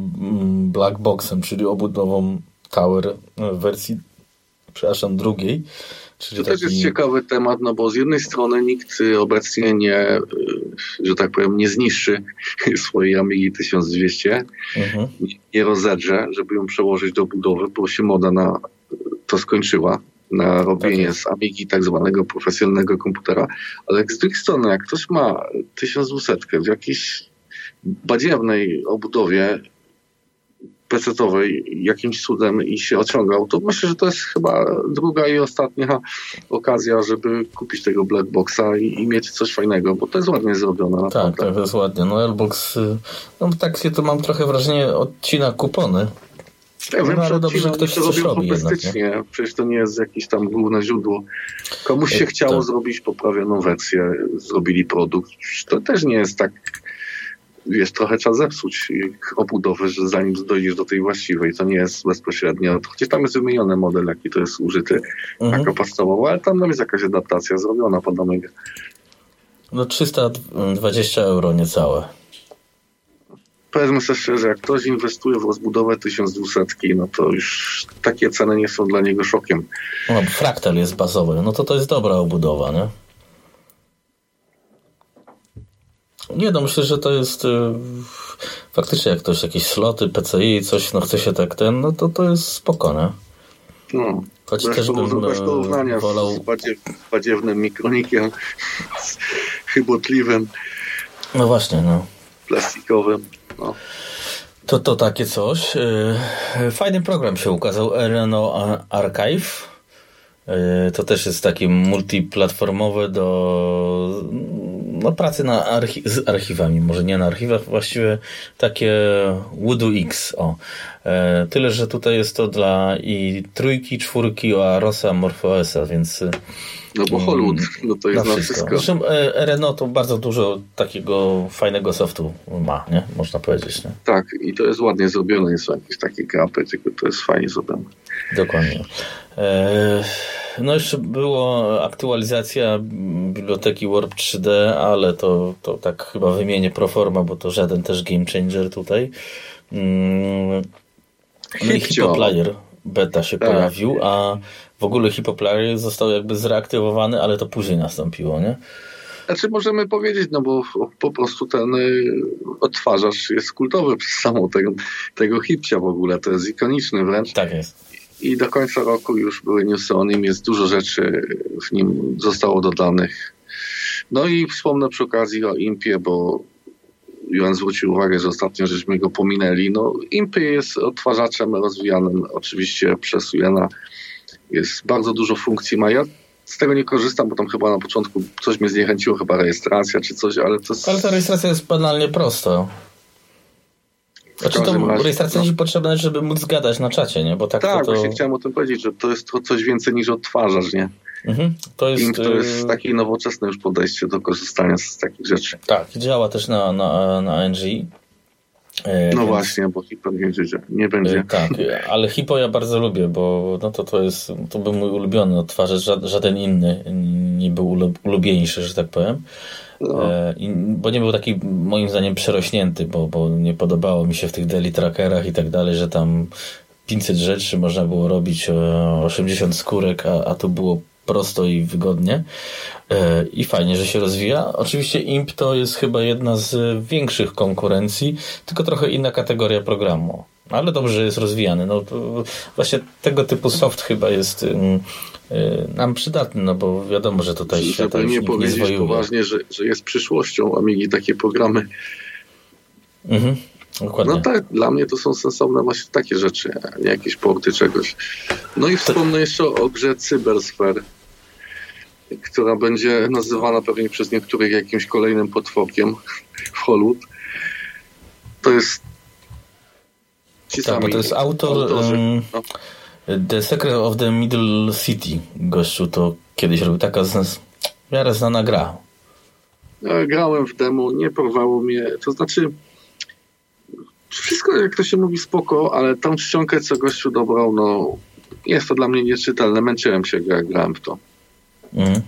Blackboxem, czyli obudową Tower w wersji, przepraszam, drugiej. Czyli to też jest ciekawy temat, no bo z jednej strony nikt obecnie nie, że tak powiem, nie zniszczy swojej Amigi 1200, mhm. nie rozedrze, żeby ją przełożyć do budowy, bo się moda na to skończyła na robienie tak. z Amigi tak zwanego profesjonalnego komputera, ale z drugiej strony, jak ktoś ma 1200 w jakiejś badziewnej obudowie pecetowej jakimś cudem i się ociągał, to myślę, że to jest chyba druga i ostatnia okazja, żeby kupić tego Blackboxa i, i mieć coś fajnego, bo to jest ładnie zrobione. Tak, to jest ładnie. No Lbox, y, no tak się to mam trochę wrażenie, odcina kupony. Ja wiem, no, że dobrze, że ktoś coś robi jednak, nie? Przecież to nie jest jakieś tam główne źródło. Komuś się chciało to... zrobić poprawioną wersję, zrobili produkt. To też nie jest tak wiesz, trochę trzeba zepsuć obudowy, że zanim dojdziesz do tej właściwej, to nie jest bezpośrednio, chociaż tam jest wymieniony model, jaki to jest użyty mhm. jako podstawowy, ale tam jest jakaś adaptacja zrobiona pod Omega. No 320 euro niecałe. Powiedzmy sobie szczerze, jak ktoś inwestuje w rozbudowę 1200, no to już takie ceny nie są dla niego szokiem. No, fraktal jest bazowy, no to to jest dobra obudowa, nie? Nie, no myślę, że to jest y, faktycznie jak ktoś jakieś sloty, PCI, coś, no chce się tak ten, no to to jest spokojne. No. Choć też bym bez porównania wolał... z badziew, badziewnym mikronikiem, z chybotliwym. No właśnie, no. Plastikowym, no. To, to takie coś. Y, fajny program się ukazał, Reno Archive. To też jest takie multiplatformowe do no, pracy na archi z archiwami, może nie na archiwach, właściwie takie Woodu X. O. E, tyle, że tutaj jest to dla i trójki, czwórki, Arosa, MorphOSa, więc no bo Hollywood, no to jest na wszystko. wszystko. Zresztą e, Renault to bardzo dużo takiego fajnego softu ma, nie? Można powiedzieć, nie? Tak, i to jest ładnie zrobione, nie są jakieś takie krapy, tylko to jest fajnie zrobione. Dokładnie. E, no jeszcze było aktualizacja biblioteki Warp 3D, ale to, to tak chyba wymienię proforma, bo to żaden też game changer tutaj. No i Hippoplayer beta się tak. pojawił, a w ogóle Hippoplayer został jakby zreaktywowany, ale to później nastąpiło, nie? Znaczy możemy powiedzieć, no bo po prostu ten y, odtwarzacz jest kultowy przez samą tego, tego hipcia w ogóle, to jest ikoniczny wręcz. Tak jest. I do końca roku już były newsy o nim, jest dużo rzeczy w nim zostało dodanych. No i wspomnę przy okazji o Impie, bo Johan zwrócił uwagę, że ostatnio żeśmy go pominęli. No, Impy jest odtwarzaczem rozwijanym oczywiście przez Jena. Jest bardzo dużo funkcji ma. Ja z tego nie korzystam, bo tam chyba na początku coś mnie zniechęciło, chyba rejestracja czy coś, ale to jest... Ale ta rejestracja jest banalnie prosta. Znaczy to razie, rejestracja no. potrzebna, żeby móc zgadać na czacie, nie? Bo tak, tak to, to... właśnie chciałem o tym powiedzieć, że to jest to coś więcej niż odtwarzacz, nie? Mhm. To jest, to jest y, takie nowoczesne już podejście do korzystania z takich rzeczy. Tak, działa też na, na, na NG. E, no więc... właśnie, bo Hipo nie, nie będzie. E, tak, ale Hipo ja bardzo lubię, bo no to, to jest, to był mój ulubiony odtwarzacz, żaden inny nie był ulubieńszy, że tak powiem. No. Bo nie był taki moim zdaniem przerośnięty, bo, bo nie podobało mi się w tych daily trackerach i tak dalej, że tam 500 rzeczy można było robić 80 skórek, a, a to było prosto i wygodnie e, i fajnie, że się rozwija. Oczywiście IMP to jest chyba jedna z większych konkurencji, tylko trochę inna kategoria programu. Ale dobrze, że jest rozwijany. No, właśnie tego typu soft chyba jest mm, e, nam przydatny, no bo wiadomo, że tutaj Żeby świata nie powiedzieć nie poważnie, że, że jest przyszłością Amigi takie programy. Mhm. Dokładnie. No tak, dla mnie to są sensowne właśnie takie rzeczy, a nie jakieś porty czegoś. No i wspomnę jeszcze o grze Cybersphere która będzie nazywana pewnie przez niektórych jakimś kolejnym potworkiem w Hollywood. To jest ci tak, bo to jest autor um, no. The Secret of the Middle City. Gościu to kiedyś robił taka z, w miarę znana gra. Ja grałem w demo, nie porwało mnie. To znaczy wszystko, jak to się mówi, spoko, ale tą ściągę, co gościu dobrał, no jest to dla mnie nieczytelne. Męczyłem się, jak grałem w to. Mhm.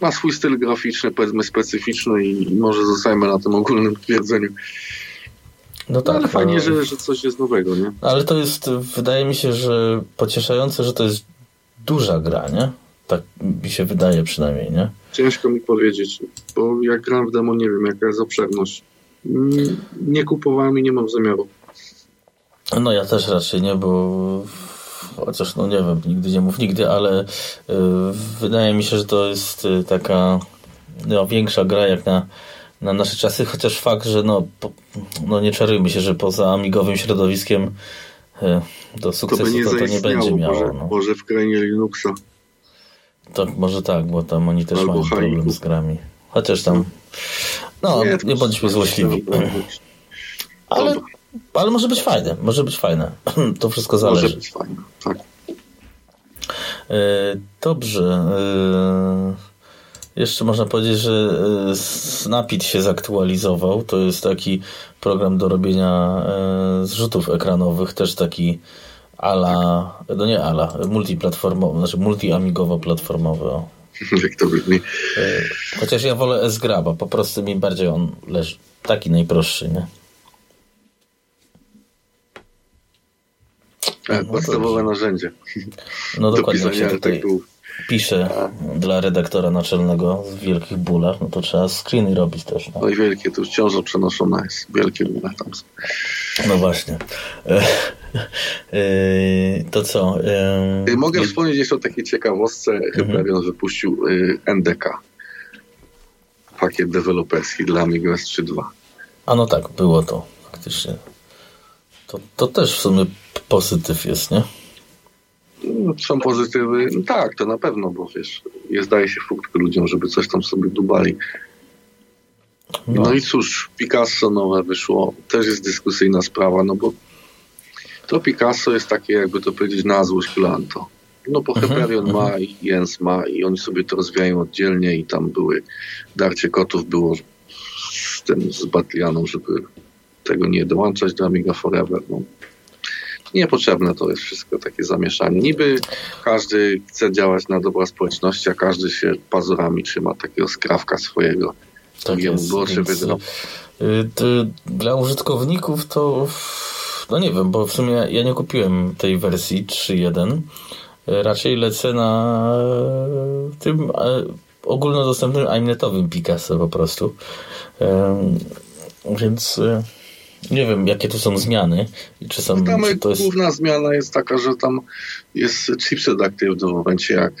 Ma swój styl graficzny, powiedzmy specyficzny i może zostajemy na tym ogólnym twierdzeniu. No tak. No, ale fajnie, no. że, że coś jest nowego, nie? Ale to jest, wydaje mi się, że pocieszające, że to jest duża gra, nie? Tak mi się wydaje przynajmniej, nie? Ciężko mi powiedzieć, bo jak gram w demo, nie wiem, jaka jest obszerność. Nie kupowałem i nie mam zamiaru. No ja też raczej nie, bo chociaż no nie wiem, nigdy nie mów nigdy, ale y, wydaje mi się, że to jest y, taka no, większa gra jak na, na nasze czasy, chociaż fakt, że no, po, no nie czarujmy się, że poza amigowym środowiskiem y, do sukcesu to, nie to, to nie będzie miało. Może, no. może w krainie Linuxa. Tak, może tak, bo tam oni też Albo mają problem z grami. Chociaż tam no, nie, nie bądźmy złośliwi. Ale ale może być fajne, może być fajne. To wszystko zależy. Może być fajne, tak. E, dobrze. E, jeszcze można powiedzieć, że e, Snapit się zaktualizował. To jest taki program do robienia zrzutów ekranowych, też taki ala, no nie ala, multiplatformowy, znaczy multiamigowo-platformowy. Jak to brzmi. Chociaż ja wolę S-Graba, po prostu mi bardziej on leży. Taki najprostszy, nie? No podstawowe narzędzie. No dokładnie, jak się tutaj pisze A. dla redaktora naczelnego w wielkich bólach, no to trzeba screeny robić też. No, no i wielkie, to już ciąża przenoszona jest. Wielkie bóle tam są. No właśnie. E, e, to co? E, mogę wspomnieć jeszcze o takiej ciekawostce. Mhm. Hyperion wypuścił NDK. Pakiet deweloperski dla Amiga S3.2. A no tak, było to faktycznie. To, to też w sumie pozytyw jest, nie? No, są pozytywy. No tak, to na pewno, bo wiesz, jest, daje się furtkę ludziom, żeby coś tam sobie dubali. No. no. i cóż, Picasso nowe wyszło. Też jest dyskusyjna sprawa, no bo to Picasso jest takie, jakby to powiedzieć, na złość Glanto. No bo mhm, mhm. ma i Jens ma i oni sobie to rozwijają oddzielnie i tam były darcie kotów było z tym, z Batlianą, żeby tego nie dołączać do Amiga Forever. No. Niepotrzebne to jest wszystko takie zamieszanie. Niby każdy chce działać na dobra społeczności, a każdy się pazurami trzyma takiego skrawka swojego. Tak jest, było, więc, y, Dla użytkowników to no nie wiem, bo w sumie ja nie kupiłem tej wersji 3.1. Raczej lecę na tym ogólnodostępnym iMnetowym Picasso po prostu. Więc y, nie wiem, jakie tu są zmiany. Czy są, no tam czy to jest... główna zmiana jest taka, że tam jest chipset aktywny w momencie, jak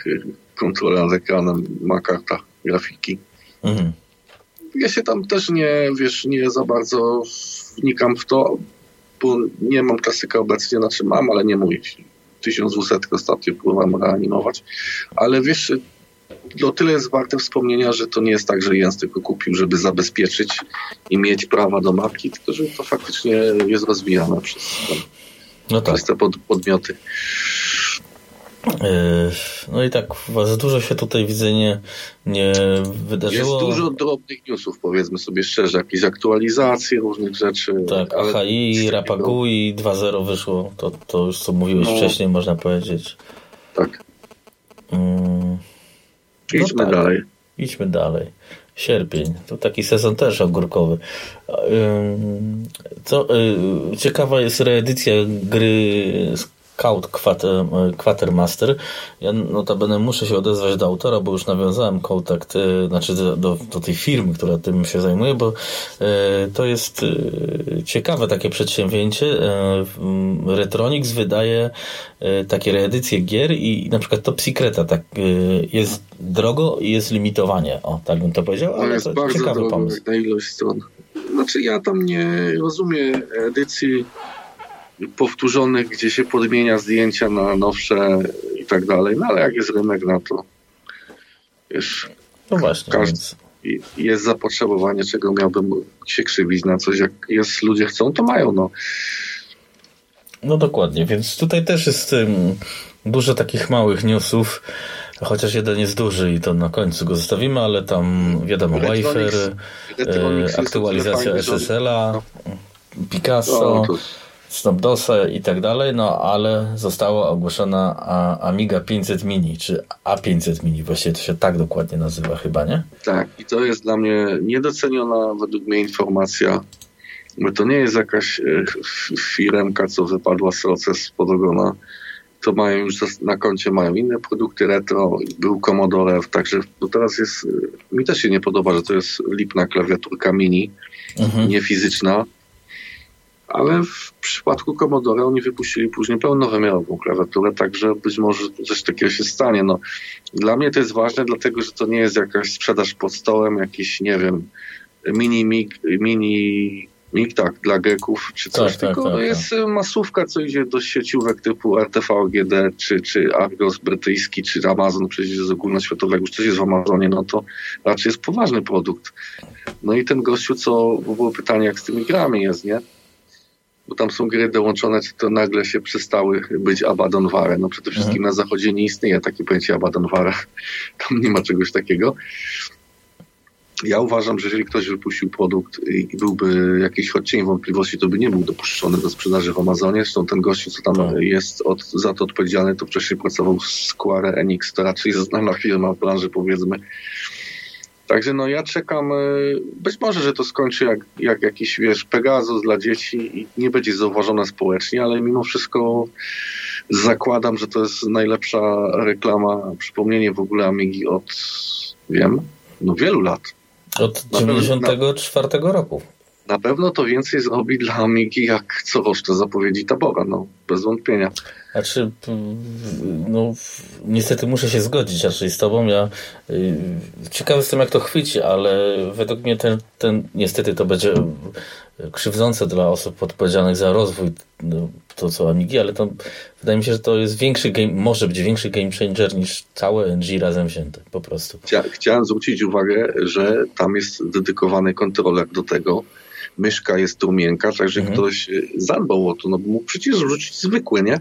kontrola nad ekranem ma karta grafiki. Mhm. Ja się tam też nie, wiesz, nie za bardzo wnikam w to, bo nie mam klasyka obecnie, znaczy mam, ale nie mój. 1200 ostatnio próbowałem reanimować. Ale wiesz, o tyle jest warte wspomnienia, że to nie jest tak, że Jens tylko kupił, żeby zabezpieczyć i mieć prawa do mapki, tylko że to faktycznie jest rozwijane przez, no tak. przez te pod, podmioty. Yy, no i tak, za dużo się tutaj widzę nie, nie wydarzyło. Jest dużo drobnych newsów, powiedzmy sobie szczerze, jakieś aktualizacje różnych rzeczy. Tak, AHI, Rapagui 2.0 wyszło, to, to już co mówiłeś no, wcześniej, można powiedzieć. Tak. Hmm. Idźmy no tak. dalej. Idźmy dalej. Sierpień. To taki sezon też ogórkowy. Co, y, ciekawa jest reedycja gry Scout Quatermaster. Ja notabene muszę się odezwać do autora, bo już nawiązałem kontakt, e, znaczy do, do, do tej firmy, która tym się zajmuje, bo e, to jest e, ciekawe takie przedsięwzięcie. Retronix wydaje takie reedycje gier i na przykład Top Secreta tak, jest drogo i jest limitowanie. O, tak bym to powiedział, ale to jest to bardzo ciekawy drogo, pomysł. na ilość stron. Znaczy ja tam nie rozumiem edycji powtórzonych, gdzie się podmienia zdjęcia na nowsze i tak dalej. No ale jak jest rynek na to, wiesz, no właśnie, każdy, więc... jest zapotrzebowanie, czego miałbym się krzywić na coś, jak jest, ludzie chcą, to mają, no. No dokładnie, więc tutaj też jest um, dużo takich małych newsów, chociaż jeden jest duży i to na końcu go zostawimy, ale tam wiadomo, Wi-Fi, e, aktualizacja SSL-a, no. Picasso, no, Snapdosa i tak dalej, no ale została ogłoszona Amiga 500 Mini, czy A500 Mini, właściwie to się tak dokładnie nazywa chyba, nie? Tak, i to jest dla mnie niedoceniona według mnie informacja, bo to nie jest jakaś e, firemka, co wypadła z proces pod ogona. To mają już na koncie mają inne produkty retro, był Commodore, także to teraz jest, e, mi też się nie podoba, że to jest lipna klawiaturka mini, mhm. nie fizyczna, ale w przypadku Commodore oni wypuścili później pełnowymiarową klawiaturę, także być może coś takiego się stanie. No, dla mnie to jest ważne, dlatego że to nie jest jakaś sprzedaż pod stołem, jakiś, nie wiem, mini mig, mini mig, tak, dla geków czy coś, tak, tak tylko tak, tak, jest masówka, co idzie do sieciówek typu RTV GD, czy, czy Argos brytyjski, czy Amazon, przecież jest ogólnoświatowego, już coś jest w Amazonie, no to raczej jest poważny produkt. No i ten gościu, co, bo było pytanie, jak z tymi grami jest, nie? Bo tam są gry dołączone, to nagle się przestały być Abaddon-Ware. No przede wszystkim mhm. na zachodzie nie istnieje takie pojęcie Abaddon-Ware. Tam nie ma czegoś takiego. Ja uważam, że jeżeli ktoś wypuścił produkt i byłby jakiś choć cień wątpliwości, to by nie był dopuszczony do sprzedaży w Amazonie. Zresztą ten gościu, co tam tak. jest od, za to odpowiedzialny, to wcześniej pracował w Square Enix, to raczej znana firma w branży, powiedzmy. Także no ja czekam, e, być może, że to skończy jak, jak jakiś, wiesz, Pegasus dla dzieci i nie będzie zauważone społecznie, ale mimo wszystko zakładam, że to jest najlepsza reklama, przypomnienie w ogóle Amigi od, wiem, no wielu lat. Od 94 roku. Na pewno to więcej zrobi dla Amigi jak coroczne zapowiedzi Tabora, no bez wątpienia. Znaczy, no niestety muszę się zgodzić raczej z tobą. Ja y, ciekawy jestem jak to chwyci, ale według mnie ten, ten niestety to będzie krzywdzące dla osób odpowiedzialnych za rozwój no, to co Amigi, ale to wydaje mi się, że to jest większy game, może być większy game changer niż całe NG razem wzięte, po prostu. Chciałem zwrócić uwagę, że tam jest dedykowany kontroler do tego, myszka jest tu miękka, także mhm. ktoś y, zadbał o to, no bo mógł przecież rzucić zwykły, nie?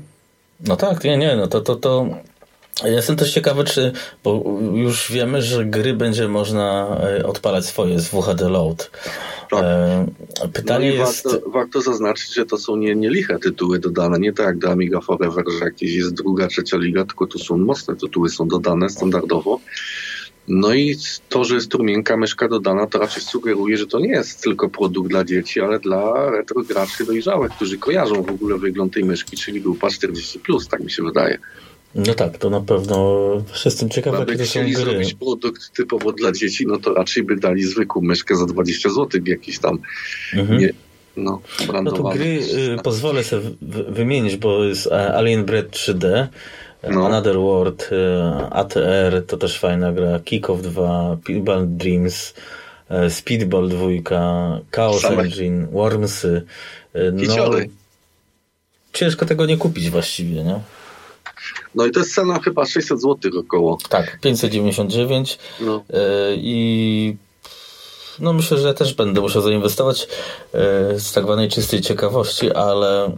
No tak, nie, nie, no to, to, to ja jestem też ciekawy, czy, bo już wiemy, że gry będzie można e, odpalać swoje z WHD Load. Tak. E, pytanie no jest... Warto, warto, zaznaczyć, że to są nie, nie liche tytuły dodane, nie tak jak do Amiga Forever, że jakieś jest druga, trzecia liga, tylko tu są mocne tytuły, są dodane standardowo. No i to, że jest trumienka myszka dodana, to raczej sugeruje, że to nie jest tylko produkt dla dzieci, ale dla retro graczy dojrzałych, którzy kojarzą w ogóle wygląd tej myszki, czyli grupa 40+, tak mi się wydaje. No tak, to na pewno jestem ciekaw, jakie to są gry. zrobić produkt typowo dla dzieci, no to raczej by dali zwykłą myszkę za 20 zł, jakiś tam mhm. nie, no, no to gry y, pozwolę sobie wymienić, bo jest e, Alien Bread 3D, no. Another World, y, ATR, to też fajna gra, Kick-Off 2, Pinball Dreams, e, Speedball 2, Chaos Same. Engine, Wormsy. Y, no, ciężko tego nie kupić właściwie, nie? No i to jest cena chyba 600 zł około. Tak, 599 no. I no myślę, że ja też będę musiał zainwestować z tak zwanej czystej ciekawości, ale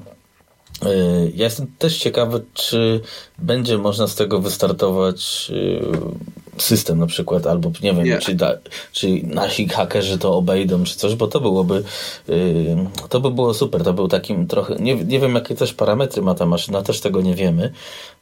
ja jestem też ciekawy, czy będzie można z tego wystartować system na przykład, albo nie wiem, czy, da, czy nasi hakerzy to obejdą, czy coś, bo to byłoby yy, to by było super, to był takim trochę, nie, nie wiem jakie też parametry ma ta maszyna, też tego nie wiemy,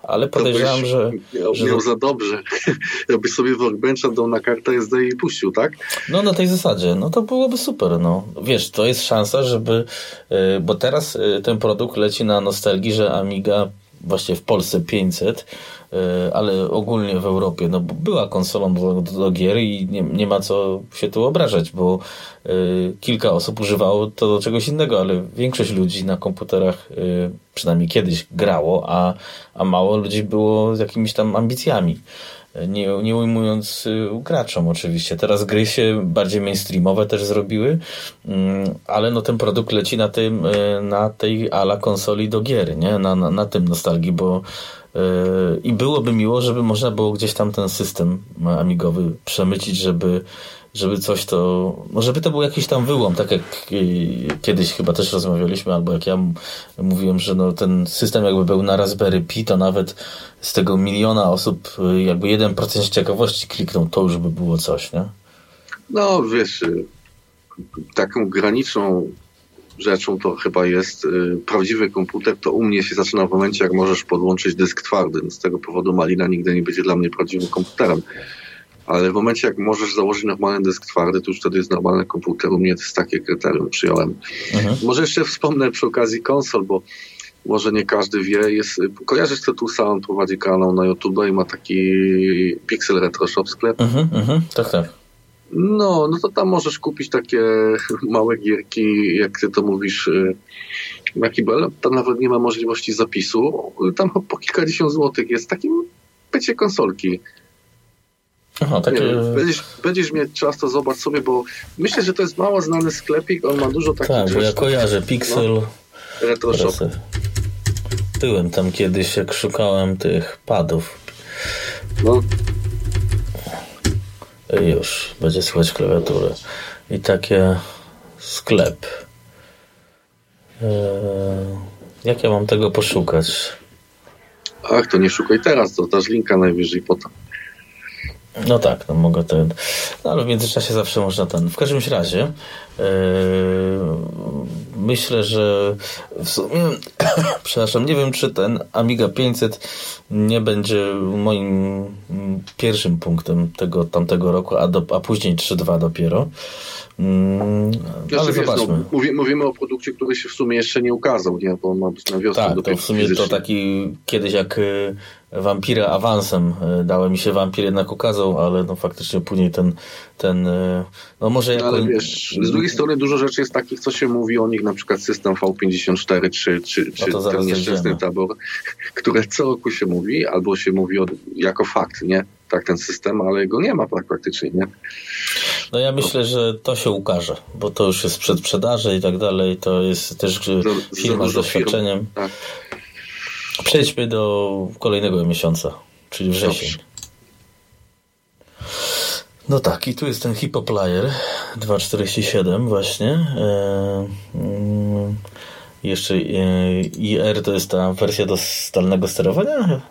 ale podejrzewam, że... Miał, że... miał za dobrze. Jakbyś sobie workbencha dał na kartę SD i puścił, tak? No na tej zasadzie, no to byłoby super, no. Wiesz, to jest szansa, żeby, yy, bo teraz yy, ten produkt leci na nostalgii, że Amiga właśnie w Polsce 500 E, ale ogólnie w Europie, no była konsolą do, do, gier i nie, nie ma co się tu obrażać, bo y, kilka osób używało to do czegoś innego, ale większość ludzi na komputerach y, przynajmniej kiedyś grało, a, a mało ludzi było z jakimiś tam ambicjami. Nie, nie ujmując y, graczom oczywiście. Teraz gry się bardziej mainstreamowe też zrobiły, mm, ale no ten produkt leci na tym, na tej ala konsoli do gier, nie? Na, na, na tym nostalgii, bo Yy, I byłoby miło, żeby można było gdzieś tam ten system amigowy przemycić, żeby, żeby coś to, no żeby to był jakiś tam wyłom, tak jak kiedyś chyba też rozmawialiśmy, albo jak ja mówiłem, że no ten system jakby był na Raspberry Pi, to nawet z tego miliona osób y, jakby 1% ciekawości kliknął, to już by było coś, nie? No wiesz, y, taką graniczną rzeczą to chyba jest y, prawdziwy komputer, to u mnie się zaczyna w momencie, jak możesz podłączyć dysk twardy. No z tego powodu Malina nigdy nie będzie dla mnie prawdziwym komputerem. Ale w momencie, jak możesz założyć normalny dysk twardy, to już wtedy jest normalny komputer. U mnie to jest takie kryterium, przyjąłem. Mhm. Może jeszcze wspomnę przy okazji konsol, bo może nie każdy wie, jest, kojarzysz Tetusa, on prowadzi kanał na YouTube i ma taki Pixel Retro Shop sklep. Mhm, mhm, tak, tak. No, no to tam możesz kupić takie małe gierki, jak ty to mówisz, y, na Kibel. Tam nawet nie ma możliwości zapisu. Tam po kilkadziesiąt złotych jest takim pycie konsolki. Aha, takie... Nie, będziesz, będziesz mieć czas, to zobacz sobie, bo myślę, że to jest mało znany sklepik, on ma dużo takich Tak, bo ja kojarzę Pixel. No, retro Shop. Byłem tam kiedyś, jak szukałem tych padów. No, już, będzie słychać klawiaturę. I takie sklep. Eee, jak ja mam tego poszukać? Ach, to nie szukaj teraz, to dasz linka najwyżej potem. No tak, no mogę ten. No ale w międzyczasie zawsze można ten. W każdym razie yy, myślę, że w sumie, przepraszam, nie wiem, czy ten Amiga 500 nie będzie moim pierwszym punktem tego tamtego roku, a, do, a później 3.2 dopiero. Mm, znaczy, ale wiesz, no, zobaczmy. No, mówimy, mówimy o produkcie, który się w sumie jeszcze nie ukazał, nie? bo on ma być na wiosnę. Tak, to w sumie fizycznie. to taki kiedyś jak y, Vampira awansem y, dałem mi się Vampir jednak ukazał, ale no faktycznie później ten, ten y, no może jako... ale wiesz, z drugiej strony dużo rzeczy jest takich, co się mówi o nich, na przykład system V54 czy, czy, czy no ten nieszczęsny tabor, które co roku się mówi, albo się mówi o, jako fakt, nie? Tak, ten system, ale go nie ma tak praktycznie, nie? No ja myślę, że to się ukaże, bo to już jest przedsprzedaży i tak dalej, to jest też firma z doświadczeniem. Tak. Przejdźmy do kolejnego miesiąca, czyli wrzesień. Dobrze. No tak, i tu jest ten Hippoplayer 247 właśnie. Mm, jeszcze e, IR to jest ta wersja do stalnego sterowania?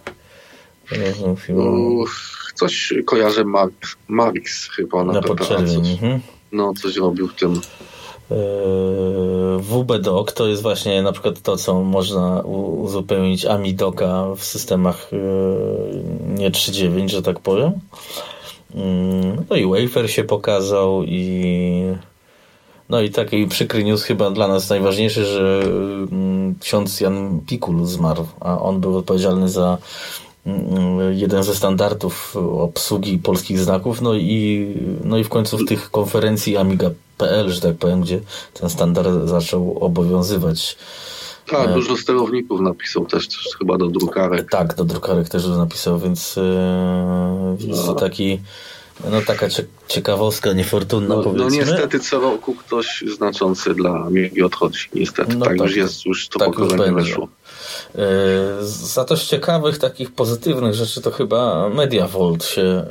coś kojarzę Mar Marix chyba na, na podczerwień. Mhm. No, coś robił w tym. E, WBDoc to jest właśnie na przykład to, co można uzupełnić AmiDoca w systemach nie 3.9, że tak powiem. Mm, no i Wafer się pokazał i no i taki przykry news chyba dla nas najważniejszy, że ksiądz Jan Pikul zmarł, a on był odpowiedzialny za jeden ze standardów obsługi polskich znaków, no i, no i w końcu w tych konferencji Amiga.pl, że tak powiem, gdzie ten standard zaczął obowiązywać. Tak, dużo sterowników napisał też, też chyba do drukarek. Tak, do drukarek też napisał, więc, yy, więc no. to taki no taka ciekawostka, niefortunna no, no powiedzmy. No niestety co roku ktoś znaczący dla Amigi odchodzi. Niestety, no tak, tak, już jest, już to tak pokolenie weszło. Yy, za też ciekawych, takich pozytywnych rzeczy to chyba MediaVolt się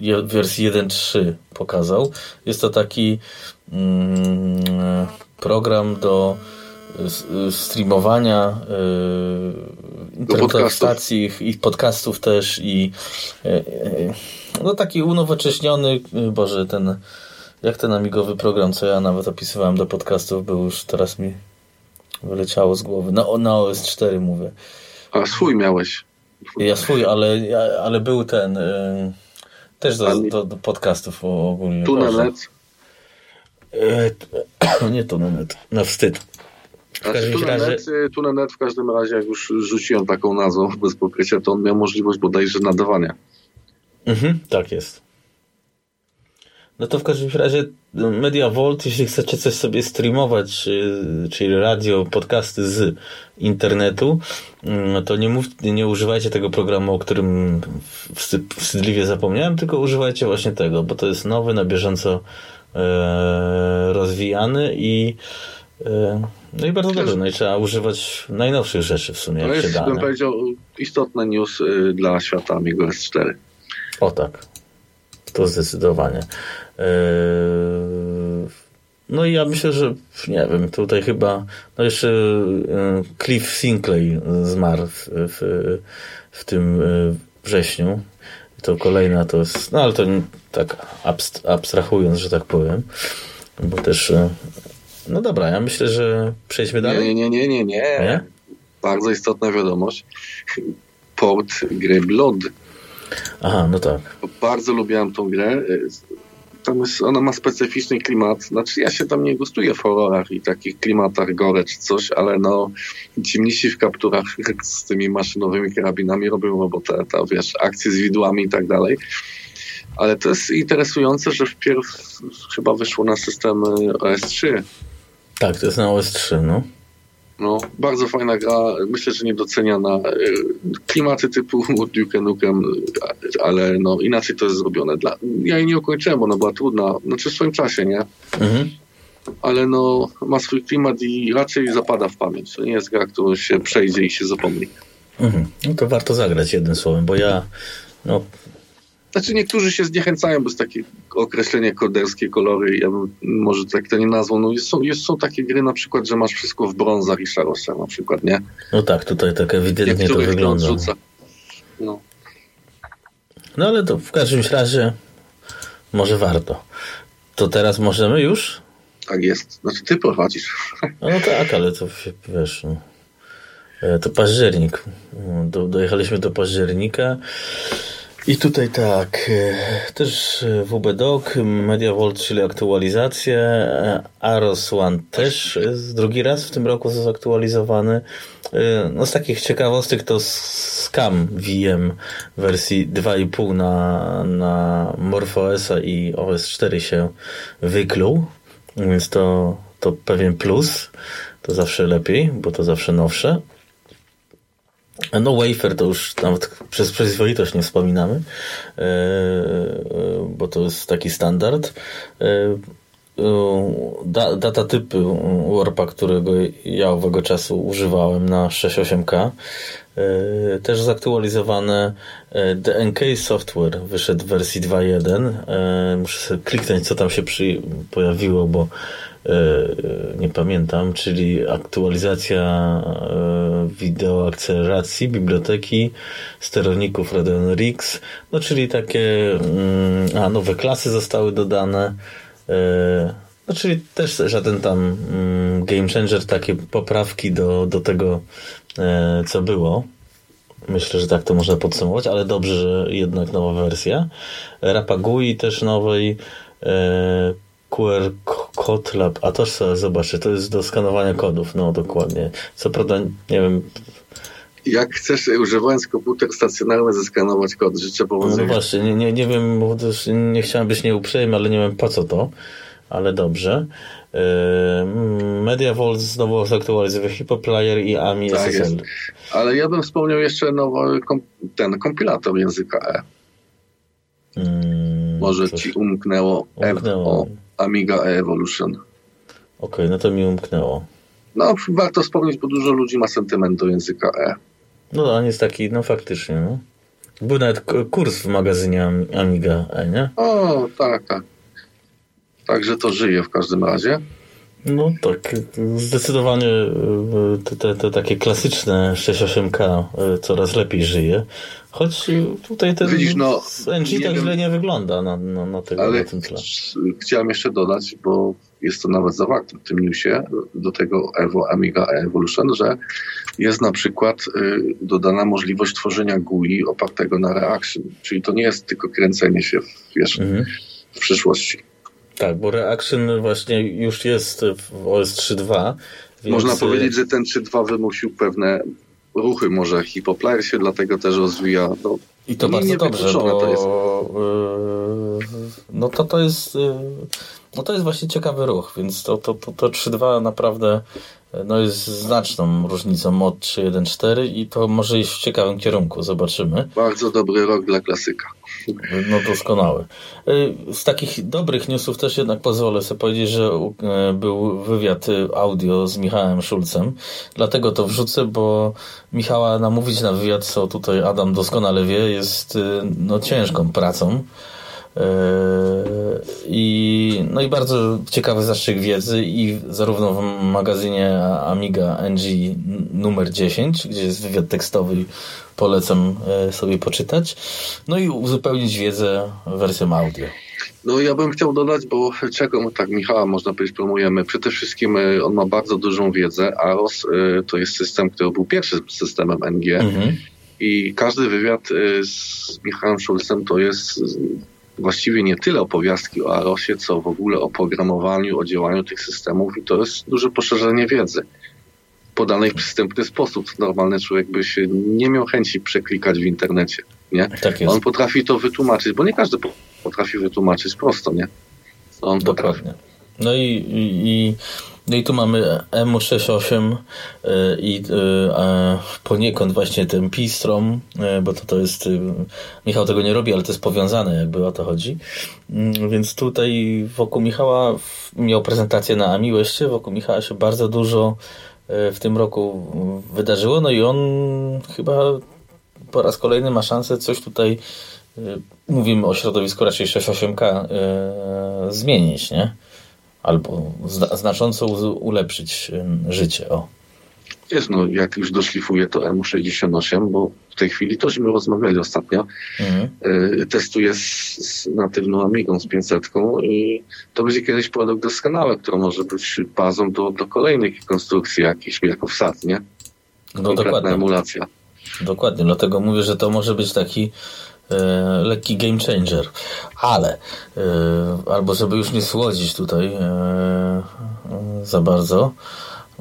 yy, w wersji 1.3 pokazał. Jest to taki yy, program do streamowania yy, internetowych stacji i podcastów też i no taki unowocześniony, Boże, ten jak ten amigowy program, co ja nawet opisywałem do podcastów, był już teraz mi wyleciało z głowy. No, na OS 4 mówię. A swój miałeś. Ja swój, ale, ale był ten yy, też do, do, do podcastów ogólnie. Tu na net? Nie tu na net, na wstyd. Znaczy, tu, na net, tu na net w każdym razie, jak już rzuciłem taką nazwą bez pokrycia, to on miał możliwość bodajże nadawania. Mhm, tak jest. No to w każdym razie Media Vault, jeśli chcecie coś sobie streamować, czyli radio, podcasty z internetu, no to nie, mów, nie używajcie tego programu, o którym wstydliwie zapomniałem, tylko używajcie właśnie tego, bo to jest nowy, na bieżąco e, rozwijany i e, no i bardzo dobrze, no i trzeba używać najnowszych rzeczy w sumie. To jest, bym powiedział, istotny news y, dla świata Amigo S4. O tak, to zdecydowanie. Yy, no i ja myślę, że nie wiem, tutaj chyba no jeszcze yy, Cliff Sinclair zmarł w, w, w tym yy, wrześniu. To kolejna to jest, no ale to tak abstrahując, że tak powiem, bo też no dobra, ja myślę, że przejdźmy dalej. Nie, nie, nie, nie, nie. nie? Bardzo istotna wiadomość. Port gry Blood. Aha, no tak. Bardzo lubiłem tą grę. Tam jest, ona ma specyficzny klimat. Znaczy ja się tam nie gustuję w horrorach i takich klimatach gore czy coś, ale no ci mnisi w kapturach z tymi maszynowymi karabinami robią robotę. Ta, wiesz, akcje z widłami i tak dalej. Ale to jest interesujące, że wpierw chyba wyszło na system OS3 tak, to jest na OS3, no. No, bardzo fajna gra, myślę, że niedoceniana. E, klimaty typu Duke Nukem, ale no inaczej to jest zrobione. Dla, ja jej nie ukończyłem, ona była trudna, znaczy w swoim czasie, nie? Mhm. Ale no, ma swój klimat i raczej zapada w pamięć. To nie jest gra, którą się przejdzie i się zapomni. Mhm. No to warto zagrać jednym słowem, bo ja no, znaczy niektórzy się zniechęcają, bez takie określenie koderskie, kolory, ja bym może tak to nie nazwał. No jest, są, jest, są takie gry na przykład, że masz wszystko w brązach i szarościach na przykład, nie? No tak, tutaj tak ewidentnie to wygląda. No. no ale to w każdym razie może warto. To teraz możemy już? Tak jest. Znaczy ty prowadzisz. No, no tak, ale to wiesz... No. E, to październik. Do, dojechaliśmy do października. I tutaj tak, e, też e, WBDoc, MediaVolt, czyli aktualizacje, e, Aros One też drugi raz w tym roku zaktualizowany. No z takich ciekawostek to Scam VM wersji 2.5 na, na MorphOS i OS4 się wykluł, więc to, to pewien plus, to zawsze lepiej, bo to zawsze nowsze. No Wafer to już nawet przez przyzwoitość nie wspominamy, e, bo to jest taki standard. Da, data typy Warpa, którego ja owego czasu używałem na 6.8K, też zaktualizowane. The NK Software wyszedł w wersji 2.1. Muszę sobie kliknąć, co tam się przy, pojawiło, bo nie pamiętam, czyli aktualizacja wideo akceleracji, biblioteki, sterowników Radeon RX, no czyli takie, mm, a nowe klasy zostały dodane, no czyli też żaden tam mm, game changer, takie poprawki do, do tego, co było. Myślę, że tak to można podsumować, ale dobrze, że jednak nowa wersja. Rapagui też nowej, QR Code Lab, a to sobie zobaczę, to jest do skanowania kodów, no dokładnie. Co prawda, nie wiem... Jak chcesz, używając komputer stacjonarny, zeskanować kod, życzę powodzenia. No właśnie, nie, nie, nie wiem, nie chciałem być nieuprzejmy, ale nie wiem po co to, ale dobrze. Yy, MediaVolt znowu zaktualizuje HippoPlayer i AMI tak SSL. Jest. Ale ja bym wspomniał jeszcze nowy ten kompilator języka E. Hmm, Może coś. ci umknęło, umknęło. Amiga Evolution. Okej, okay, no to mi umknęło. No, warto wspomnieć, bo dużo ludzi ma sentyment do języka E. No, on jest taki, no faktycznie, no. Był nawet kurs w magazynie Amiga E, nie? O, tak, tak. Także to żyje w każdym razie. No tak, zdecydowanie e, te, te, te takie klasyczne 6.8K e, coraz lepiej żyje. Choć tutaj ten Widzisz, no, NG tak źle nie wygląda na, na, na, tego, ale na tym tle. Chciałem jeszcze dodać, bo jest to nawet zawarte w tym newsie do tego Evo Amiga Evolution, że jest na przykład y, dodana możliwość tworzenia GUI opartego na Reaction. Czyli to nie jest tylko kręcenie się w, wiesz, mhm. w przyszłości. Tak, bo Reaction właśnie już jest w OS 3.2. Więc... Można powiedzieć, że ten 3.2 wymusił pewne ruchy może hipoplayer się dlatego też rozwija. No, I to bardzo dobrze, bo to jest... no to to jest no to jest właśnie ciekawy ruch, więc to, to, to, to 3.2 naprawdę no jest znaczną różnicą od 3.1.4 i to może iść w ciekawym kierunku, zobaczymy. Bardzo dobry rok dla klasyka. No doskonały. Y, z takich dobrych newsów też jednak pozwolę sobie powiedzieć, że y, był wywiad audio z Michałem Szulcem. Dlatego to wrzucę, bo Michała namówić na wywiad, co tutaj Adam doskonale wie, jest y, no, ciężką pracą. I, no i bardzo ciekawy zastrzyk wiedzy i zarówno w magazynie Amiga NG numer 10, gdzie jest wywiad tekstowy polecam e, sobie poczytać. No i uzupełnić wiedzę wersją audio. No ja bym chciał dodać, bo czego tak Michała można powiedzieć promujemy. Przede wszystkim e, on ma bardzo dużą wiedzę. AROS e, to jest system, który był pierwszym systemem NG. Mhm. I każdy wywiad z Michałem Szulcem to jest właściwie nie tyle opowiastki o AROSie, co w ogóle o programowaniu, o działaniu tych systemów i to jest duże poszerzenie wiedzy podanej w przystępny sposób. Normalny człowiek by się nie miał chęci przeklikać w internecie. Nie? Tak jest. On potrafi to wytłumaczyć, bo nie każdy potrafi wytłumaczyć prosto, nie? On Dokładnie. Potrafi. No i, i, no i tu mamy MU68 e, i e, poniekąd właśnie ten Pistrom, e, bo to, to jest, Michał tego nie robi, ale to jest powiązane jakby o to chodzi. Mm, więc tutaj wokół Michała miał prezentację na Amiłeście, wokół Michała się bardzo dużo w tym roku wydarzyło, no i on chyba po raz kolejny ma szansę coś tutaj, mówimy o środowisku raczej 6.8K, zmienić, nie? Albo znacząco ulepszyć życie. O. Jest, no, jak już doszlifuję to M68, bo w tej chwili to żeśmy rozmawiali ostatnio. Mhm. Y, testuję z, z natywną Amigą z 500 i to będzie kiedyś produkt doskonały, który może być bazą do, do kolejnych konstrukcji jakichś, jako wsad, nie? No dokładnie. emulacja. Dokładnie, dlatego mówię, że to może być taki lekki game changer. Ale, e, albo żeby już nie słodzić tutaj e, za bardzo,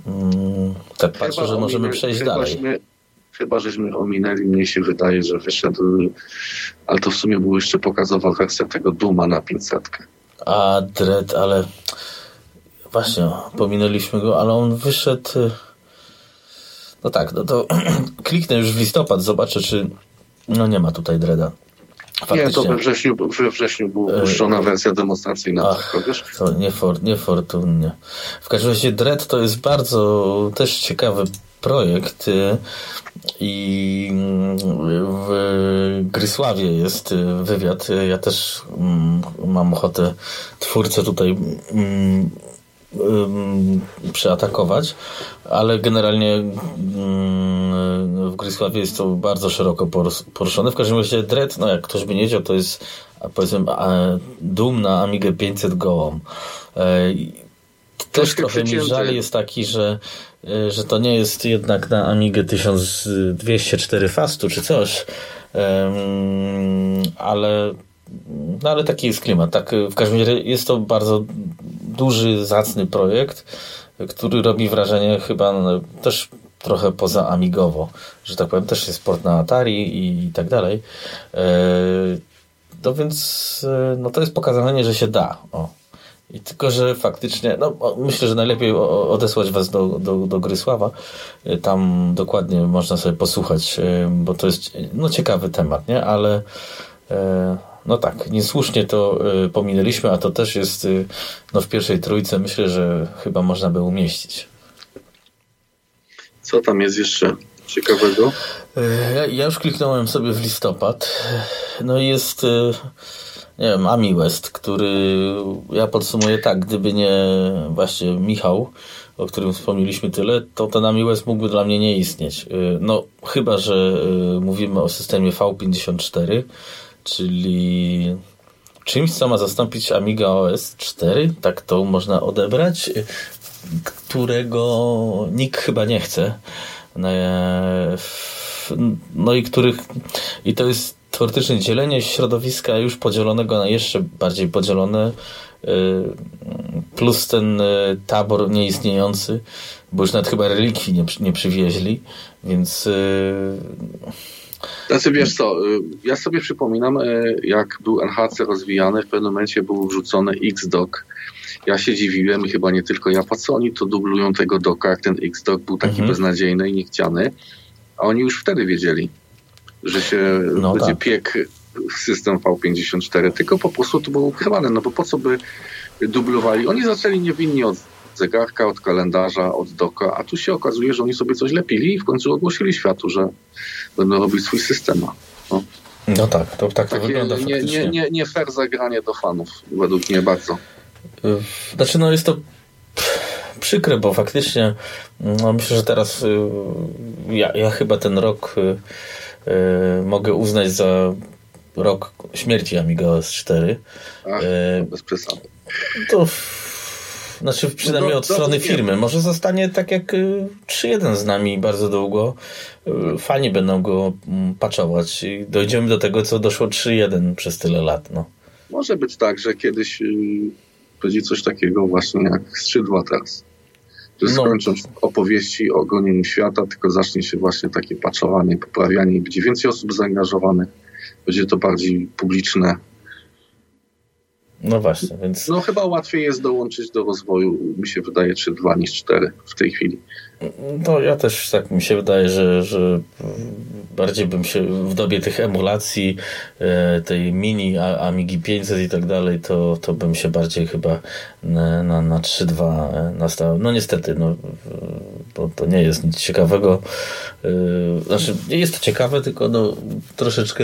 mm, tak chyba patrzę, że możemy przejść dalej. chyba żeśmy ominęli, mnie się wydaje, że wyszedł, ale to w sumie była jeszcze pokazowa wersja tego Duma na 500. A, Dread, ale właśnie, pominęliśmy go, ale on wyszedł no tak, no to kliknę już w listopad, zobaczę, czy no nie ma tutaj Dreda. Faktycznie. Nie, to we wrześniu, we wrześniu była e, puszczona wersja demonstracyjna. Ach, wiesz? To niefor, niefortunnie. W każdym razie Dread to jest bardzo też ciekawy projekt y, i w Grysławie jest wywiad. Ja też mm, mam ochotę twórcę tutaj mm, przeatakować, ale generalnie w Grysławie jest to bardzo szeroko poruszone. W każdym razie Dread, no jak ktoś by nie wiedział, to jest powiedzmy dum na Amigę 500 gołą. E, też trochę mi żal jest taki, że, e, że to nie jest jednak na Amigę 1204 Fastu czy coś, ale no ale taki jest klimat. Tak, w każdym razie jest to bardzo duży, zacny projekt, który robi wrażenie chyba no, też trochę poza amigowo, że tak powiem, też jest port na Atari i, i tak dalej. E, no więc e, no to jest pokazanie, że się da. O. I tylko, że faktycznie, no myślę, że najlepiej odesłać was do, do, do Grysława. E, tam dokładnie można sobie posłuchać, bo to jest no, ciekawy temat, nie? Ale no tak, niesłusznie to y, pominęliśmy, a to też jest y, no, w pierwszej trójce myślę, że chyba można by umieścić. Co tam jest jeszcze ciekawego? Y, ja, ja już kliknąłem sobie w listopad. No i jest nie wiem, Ami West, który ja podsumuję tak, gdyby nie właśnie Michał, o którym wspomnieliśmy tyle, to ten Ami West mógłby dla mnie nie istnieć. No chyba, że mówimy o systemie V54, czyli czymś, co ma zastąpić Amiga OS 4, tak to można odebrać, którego nikt chyba nie chce. No, no i których i to jest teoretycznie dzielenie środowiska już podzielonego na jeszcze bardziej podzielone y, plus ten y, tabor nieistniejący, bo już nawet chyba relikwii nie, nie przywieźli, więc y, znaczy wiesz co, y, ja sobie przypominam, y, jak był NHC rozwijany, w pewnym momencie był wrzucony X-Doc. Ja się dziwiłem chyba nie tylko ja, po co oni to dublują tego doka, jak ten X-Doc był taki mhm. beznadziejny i niechciany. A oni już wtedy wiedzieli, że się no będzie tak. piek system V54, tylko po prostu to było ukrywane, no bo po co by dublowali? Oni zaczęli niewinnie od zegarka, od kalendarza, od doka, a tu się okazuje, że oni sobie coś lepili i w końcu ogłosili światu, że będą robić swój system. No, no tak, to tak to wygląda nie, faktycznie. Nie, nie, nie fair zagranie do fanów, według mnie bardzo. Znaczy no jest to przykre, bo faktycznie no myślę, że teraz y, ja, ja chyba ten rok y, y, mogę uznać za rok śmierci Amiga OS 4. Ach, bez przesady. To znaczy przynajmniej no, od strony firmy. Może zostanie tak jak 3.1 y, z nami bardzo długo. Y, fani będą go mm, paczować i dojdziemy do tego, co doszło 3.1 przez tyle lat. No. Może być tak, że kiedyś yy, będzie coś takiego właśnie jak skrzydła teraz. Że no. skończą opowieści o gonieniu świata, tylko zacznie się właśnie takie paczowanie, poprawianie, będzie więcej osób zaangażowanych, będzie to bardziej publiczne, no właśnie, więc... No chyba łatwiej jest dołączyć do rozwoju, mi się wydaje, 3.2 niż 4 w tej chwili. No ja też tak mi się wydaje, że, że bardziej bym się w dobie tych emulacji e, tej mini Amigi 500 i tak dalej, to, to bym się bardziej chyba na, na, na 3.2 e, nastawił. No niestety, no, bo to nie jest nic ciekawego. E, znaczy, jest to ciekawe, tylko no, troszeczkę,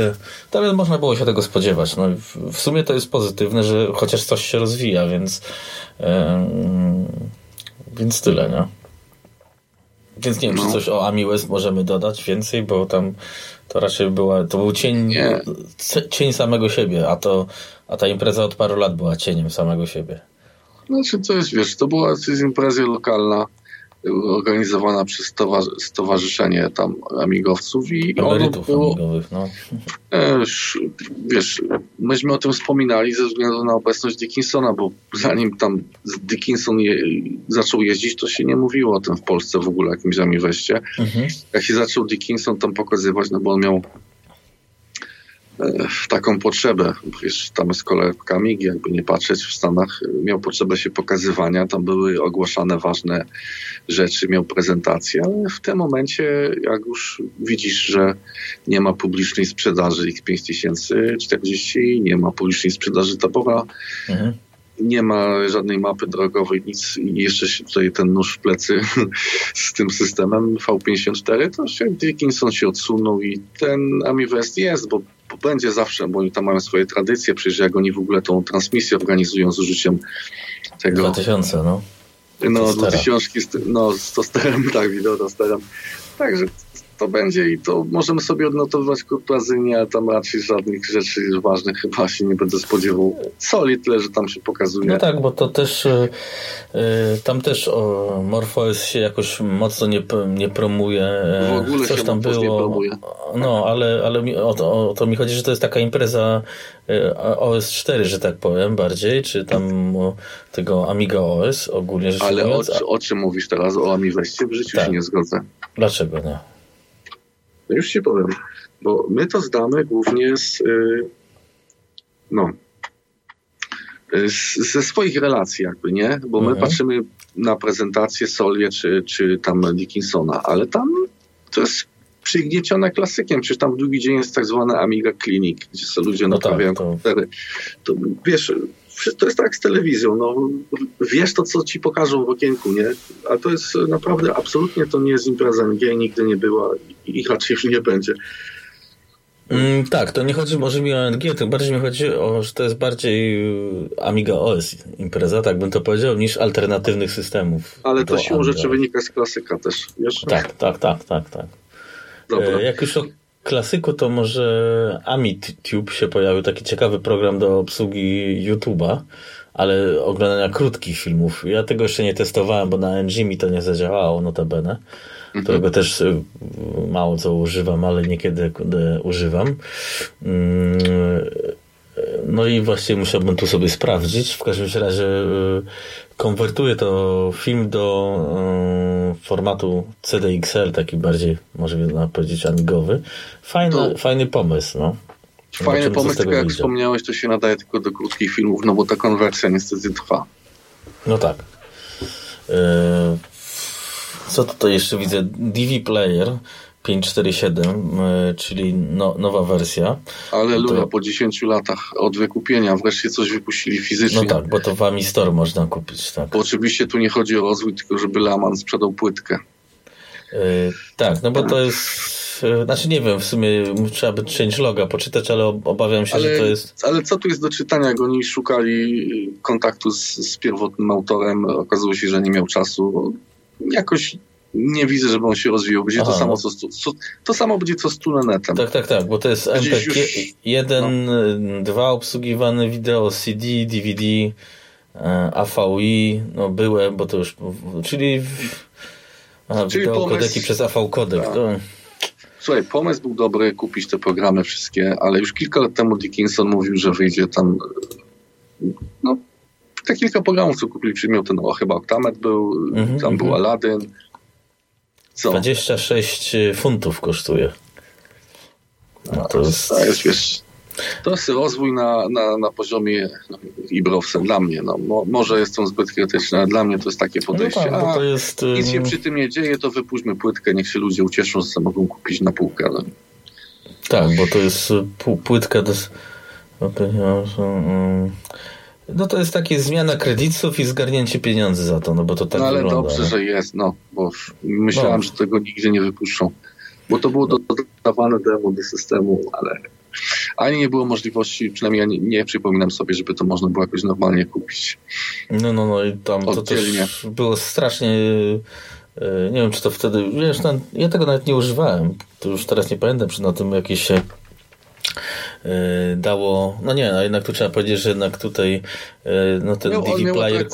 ale można było się tego spodziewać. No, w sumie to jest pozytywne, że chociaż coś się rozwija, więc więc tyle, nie? Więc nie wiem, no. czy coś o Ami West możemy dodać więcej, bo tam to raczej była, to był cień, cień samego siebie, a to, a ta impreza od paru lat była cieniem samego siebie. Znaczy, to jest, wiesz, to była impreza lokalna, organizowana przez stowarzyszenie tam amigowców i Emerytów było, amigowych, no. E, wiesz, myśmy o tym wspominali ze względu na obecność Dickinsona, bo zanim tam Dickinson je, zaczął jeździć, to się nie mówiło o tym w Polsce w ogóle, jakimś amiweście. Mhm. Jak się zaczął Dickinson tam pokazywać, no bo on miał w taką potrzebę. Wiesz, tam z kolebkami, jakby nie patrzeć w Stanach, miał potrzebę się pokazywania, tam były ogłaszane ważne rzeczy, miał prezentację, ale w tym momencie, jak już widzisz, że nie ma publicznej sprzedaży X5040, nie ma publicznej sprzedaży Tabora, mhm nie ma żadnej mapy drogowej, nic i jeszcze się tutaj ten nóż w plecy z tym systemem V54, to się Dickinson się odsunął i ten Amivest jest, bo, będzie zawsze, bo oni tam mają swoje tradycje, przecież jak oni w ogóle tą transmisję organizują z użyciem tego... 2000, no. No, 2000, no, z tosterem, tak, wideo tosterem. Także to będzie i to możemy sobie odnotowywać kurtuazyjnie, a tam raczej żadnych rzeczy ważnych chyba się nie będę spodziewał. Soli tyle, że tam się pokazuje. No tak, bo to też yy, tam też o, Morpheus się jakoś mocno nie, nie promuje. W ogóle Coś tam było. Nie promuje. No, ale, ale o, to, o to mi chodzi, że to jest taka impreza OS4, że tak powiem, bardziej, czy tam tego Amiga OS ogólnie rzecz Ale o, o, czym mówisz teraz? O Amiweście? W życiu tak. się nie zgodzę. Dlaczego nie? No już ci powiem, bo my to zdamy głównie z, y, no, z, ze swoich relacji jakby, nie? Bo my mhm. patrzymy na prezentację Solie czy, czy tam Dickinsona, ale tam to jest przygniecione klasykiem. Przecież tam w drugi dzień jest tak zwana Amiga Clinic, gdzie są ludzie no naprawiają tak, komputery. To wiesz, to jest tak z telewizją, no wiesz to, co ci pokażą w okienku, nie? A to jest naprawdę, absolutnie to nie jest impreza MG, nigdy nie była i raczej już nie będzie. Mm, tak, to nie chodzi może mi o NG, to bardziej mi chodzi o, że to jest bardziej y, Amiga OS impreza, tak bym to powiedział, niż alternatywnych systemów. Ale to siłą rzeczy wynika z klasyka też, wiesz? Tak, tak, tak, tak, tak. Dobra. E, jak już o klasyku, to może AmiTube się pojawił, taki ciekawy program do obsługi YouTube'a, ale oglądania krótkich filmów. Ja tego jeszcze nie testowałem, bo na NG mi to nie zadziałało, notabene, mhm. którego też y, mało co używam, ale niekiedy używam. No i właśnie musiałbym tu sobie sprawdzić. W każdym razie y, konwertuję to film do y, formatu CDXL, taki bardziej, może można powiedzieć, amigowy. Fajny, to... fajny pomysł, no. Fajny pomysł, tylko jak wyjdzie. wspomniałeś, to się nadaje tylko do krótkich filmów, no bo ta konwersja niestety trwa. No tak. Y, co tutaj jeszcze widzę? DV Player 547, e, czyli no, nowa wersja. Ale to... po 10 latach od wykupienia wreszcie coś wypuścili fizycznie. No tak, bo to w Ami Store można kupić, tak. Bo oczywiście tu nie chodzi o rozwój, tylko żeby Laman sprzedał płytkę. Yy, tak, no bo to jest znaczy nie wiem, w sumie trzeba by changeloga poczytać, ale obawiam się, ale, że to jest... Ale co tu jest do czytania, jak oni szukali kontaktu z, z pierwotnym autorem, okazało się, że nie miał czasu. Jakoś nie widzę, żeby on się rozwijał. Będzie Aha. to samo, co, co, to samo będzie co z Tunenetem. Tak, tak, tak, bo to jest MP1, no. 2 obsługiwane wideo, CD, DVD, e, AVI, no byłem, bo to już, czyli, a, czyli wideo pomysł, kodeki przez AV kodek. Tak. To... Słuchaj, pomysł był dobry, kupić te programy wszystkie, ale już kilka lat temu Dickinson mówił, że wyjdzie tam no, te kilka programów, co kupili, miał ten, o, chyba Octamet był, -hmm, tam był mhm. Aladdin, co? 26 funtów kosztuje. No to jest... To jest, wiesz, to jest rozwój na, na, na poziomie Ibrowsen dla mnie. No, mo, może jestem zbyt krytyczny, ale dla mnie to jest takie no podejście. No tak, to jest, nic się przy tym nie dzieje, to wypuśćmy płytkę, niech się ludzie ucieszą, że mogą kupić na półkę. No. Tak, bo to jest płytka do... No to jest takie zmiana kredytów i zgarnięcie pieniędzy za to, no bo to tak No ale wygląda, dobrze, nie? że jest, no, bo myślałem, no. że tego nigdzie nie wypuszczą. Bo to było dodawane demo do systemu, ale ani nie było możliwości, przynajmniej ja nie, nie, przypominam sobie, żeby to można było jakoś normalnie kupić. No, no, no i tam Oddzielnie. to też było strasznie e, nie wiem, czy to wtedy, wiesz, no, ja tego nawet nie używałem, to już teraz nie pamiętam, czy na tym jakieś dało, no nie, no jednak tu trzeba powiedzieć, że jednak tutaj e, no ten DV Player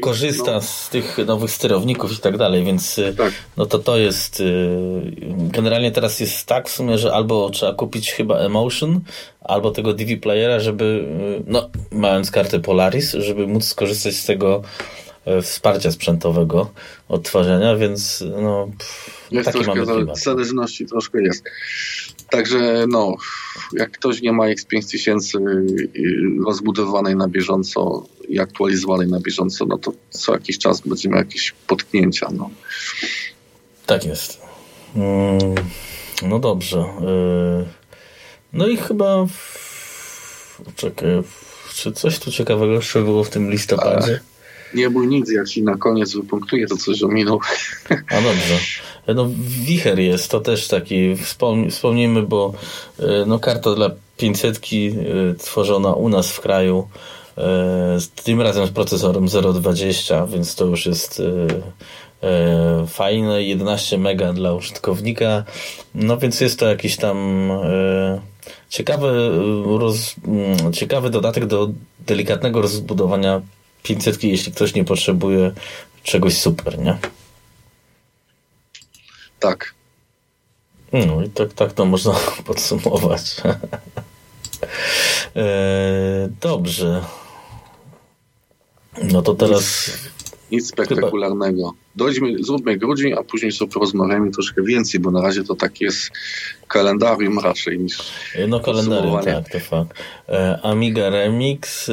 korzysta no. z tych nowych sterowników i tak dalej, więc e, tak. no to to jest generalnie teraz jest tak w sumie, że albo trzeba kupić chyba Emotion, albo tego DV Playera, żeby no mając kartę Polaris, żeby móc skorzystać z tego wsparcia sprzętowego odtwarzania, więc no pff, jest taki mamy zależności troszkę jest. Także no, jak ktoś nie ma X5000 rozbudowanej na bieżąco i aktualizowanej na bieżąco, no to co jakiś czas będzie miał jakieś potknięcia. No. Tak jest. Mm, no dobrze. No i chyba czekaj, czy coś tu ciekawego jeszcze było w tym listopadzie? Nie bój nic, ja ci na koniec wypunktuję to coś ominął. A dobrze. No wicher jest, to też taki, wspomnijmy, bo e, no karta dla 500 e, tworzona u nas w kraju e, tym razem z procesorem 0.20, więc to już jest fajne, 11 mega dla użytkownika, no więc jest to jakiś tam ciekawy, roz, ciekawy dodatek do delikatnego rozbudowania 500, jeśli ktoś nie potrzebuje czegoś super, nie? Tak. No i tak, tak to można podsumować. e, dobrze. No to teraz... Nic spektakularnego. Dojdźmy, zróbmy grudzień, a później sobie porozmawiamy troszkę więcej, bo na razie to tak jest kalendarium raczej niż No kalendarium, tak, to fakt. E, Amiga Remix, y,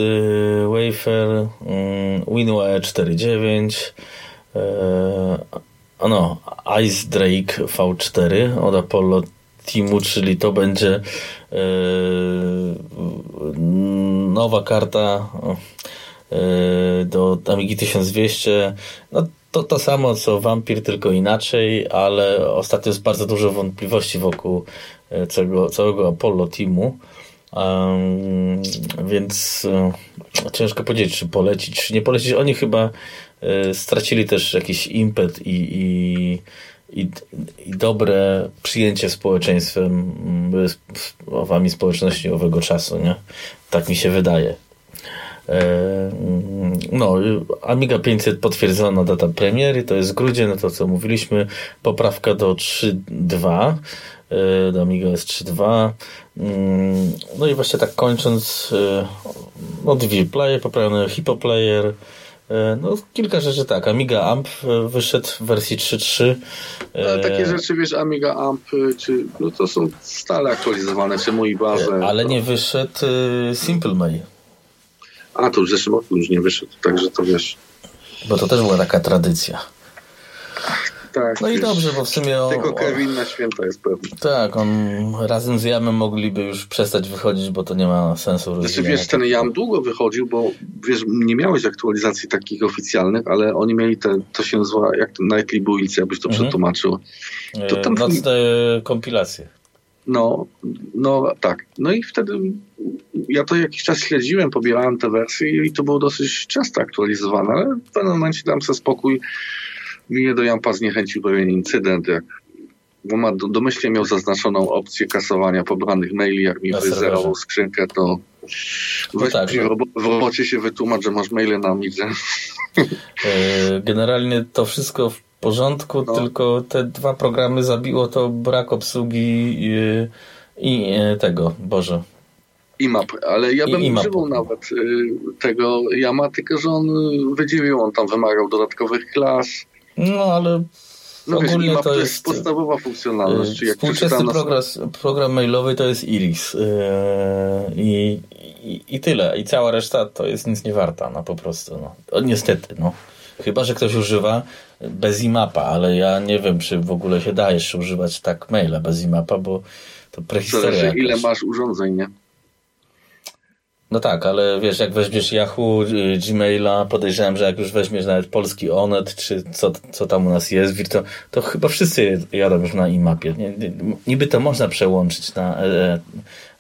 Wafer, y, WinWire 4.9, e, no, Ice Drake V4 od Apollo Teamu, czyli to będzie e, nowa karta e, do Amigi 1200. No, to to samo co Vampir, tylko inaczej, ale ostatnio jest bardzo dużo wątpliwości wokół e, całego, całego Apollo Teamu. Um, więc um, ciężko powiedzieć, czy polecić, czy nie polecić. Oni chyba y, stracili też jakiś impet i, i, i, i dobre przyjęcie społeczeństwem, wami społeczności owego czasu, nie? Tak mi się wydaje. E, no, Amiga 500 potwierdzona data premiery, to jest grudzień, no to co mówiliśmy, poprawka do 3.2, e, do Amiga jest 3.2. Mm, no i właśnie tak kończąc, e, no DV Player, poprawiony Hippo Player, no, kilka rzeczy tak. Amiga Amp wyszedł w wersji 3.3. Ale takie rzeczy, wiesz, Amiga Amp, czy, no to są stale aktualizowane, czy mój bazę. Ale nie wyszedł Simple May. A, to w zeszłym roku już nie wyszedł, także to wiesz. Bo to też była taka tradycja. Tak, no i dobrze, bo w sumie... On, tylko Kevin na święta jest pewny. Tak, on razem z Jamem mogliby już przestać wychodzić, bo to nie ma sensu. Znaczy wiesz, ten Jam długo wychodził, bo wiesz, nie miałeś aktualizacji takich oficjalnych, ale oni mieli te, to się nazywa jak to Nightly Builds, jakbyś to mhm. przetłumaczył. To tam... Nocne kompilacje. No, no tak. No i wtedy ja to jakiś czas śledziłem, pobierałem te wersje i to było dosyć często aktualizowane, ale w pewnym momencie dam sobie spokój. Mnie do Jampa zniechęcił pewien incydent, jak bo ma, domyślnie miał zaznaczoną opcję kasowania pobranych maili, jak mi wyzerował skrzynkę, to no weź tak, w, w robocie się wytłumacz, że masz maile na midze. E, generalnie to wszystko w porządku, no. tylko te dwa programy zabiło to brak obsługi i, i tego, Boże. IMAP, ale ja bym używał nawet y, tego Yama, tylko że on wydzielił, on tam wymagał dodatkowych klas. No ale no ogólnie wiesz, to, jest, podstawowa funkcjonalność. Jak współczesny program, program mailowy to jest Iris yy, i, i, i, tyle. I cała reszta to jest nic nie warta, no po prostu. No. O, niestety, no. Chyba, że ktoś używa bez imapa, ale ja nie wiem, czy w ogóle się da jeszcze używać tak maila bez imapa, bo to prehistoria. Zależy, ile masz urządzeń, nie? No tak, ale wiesz, jak weźmiesz Yahoo, y, Gmaila, podejrzewam, że jak już weźmiesz nawet polski Onet, czy co, co tam u nas jest, to, to chyba wszyscy jadą już na imapie. Niby to można przełączyć na e, e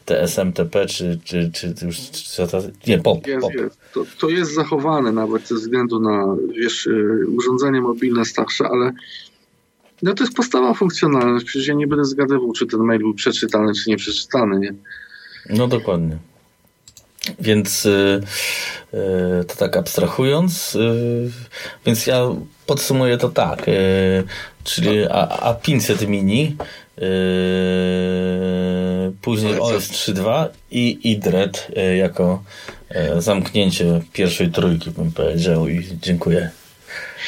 te SMTP, czy, czy, czy, czy już czy to, nie, POP. Jest, pop. Jest. To, to jest zachowane nawet ze względu na wiesz, y, urządzenie mobilne starsze, ale no to jest podstawa funkcjonalność. Przecież ja nie będę zgadywał, czy ten mail był przeczytany, czy nie przeczytany, nie? No dokładnie. Więc y, y, to tak abstrahując, y, więc ja podsumuję to tak, czyli A, A500 Mini, później OS 3.2 i IDRED jako zamknięcie pierwszej trójki bym powiedział i dziękuję.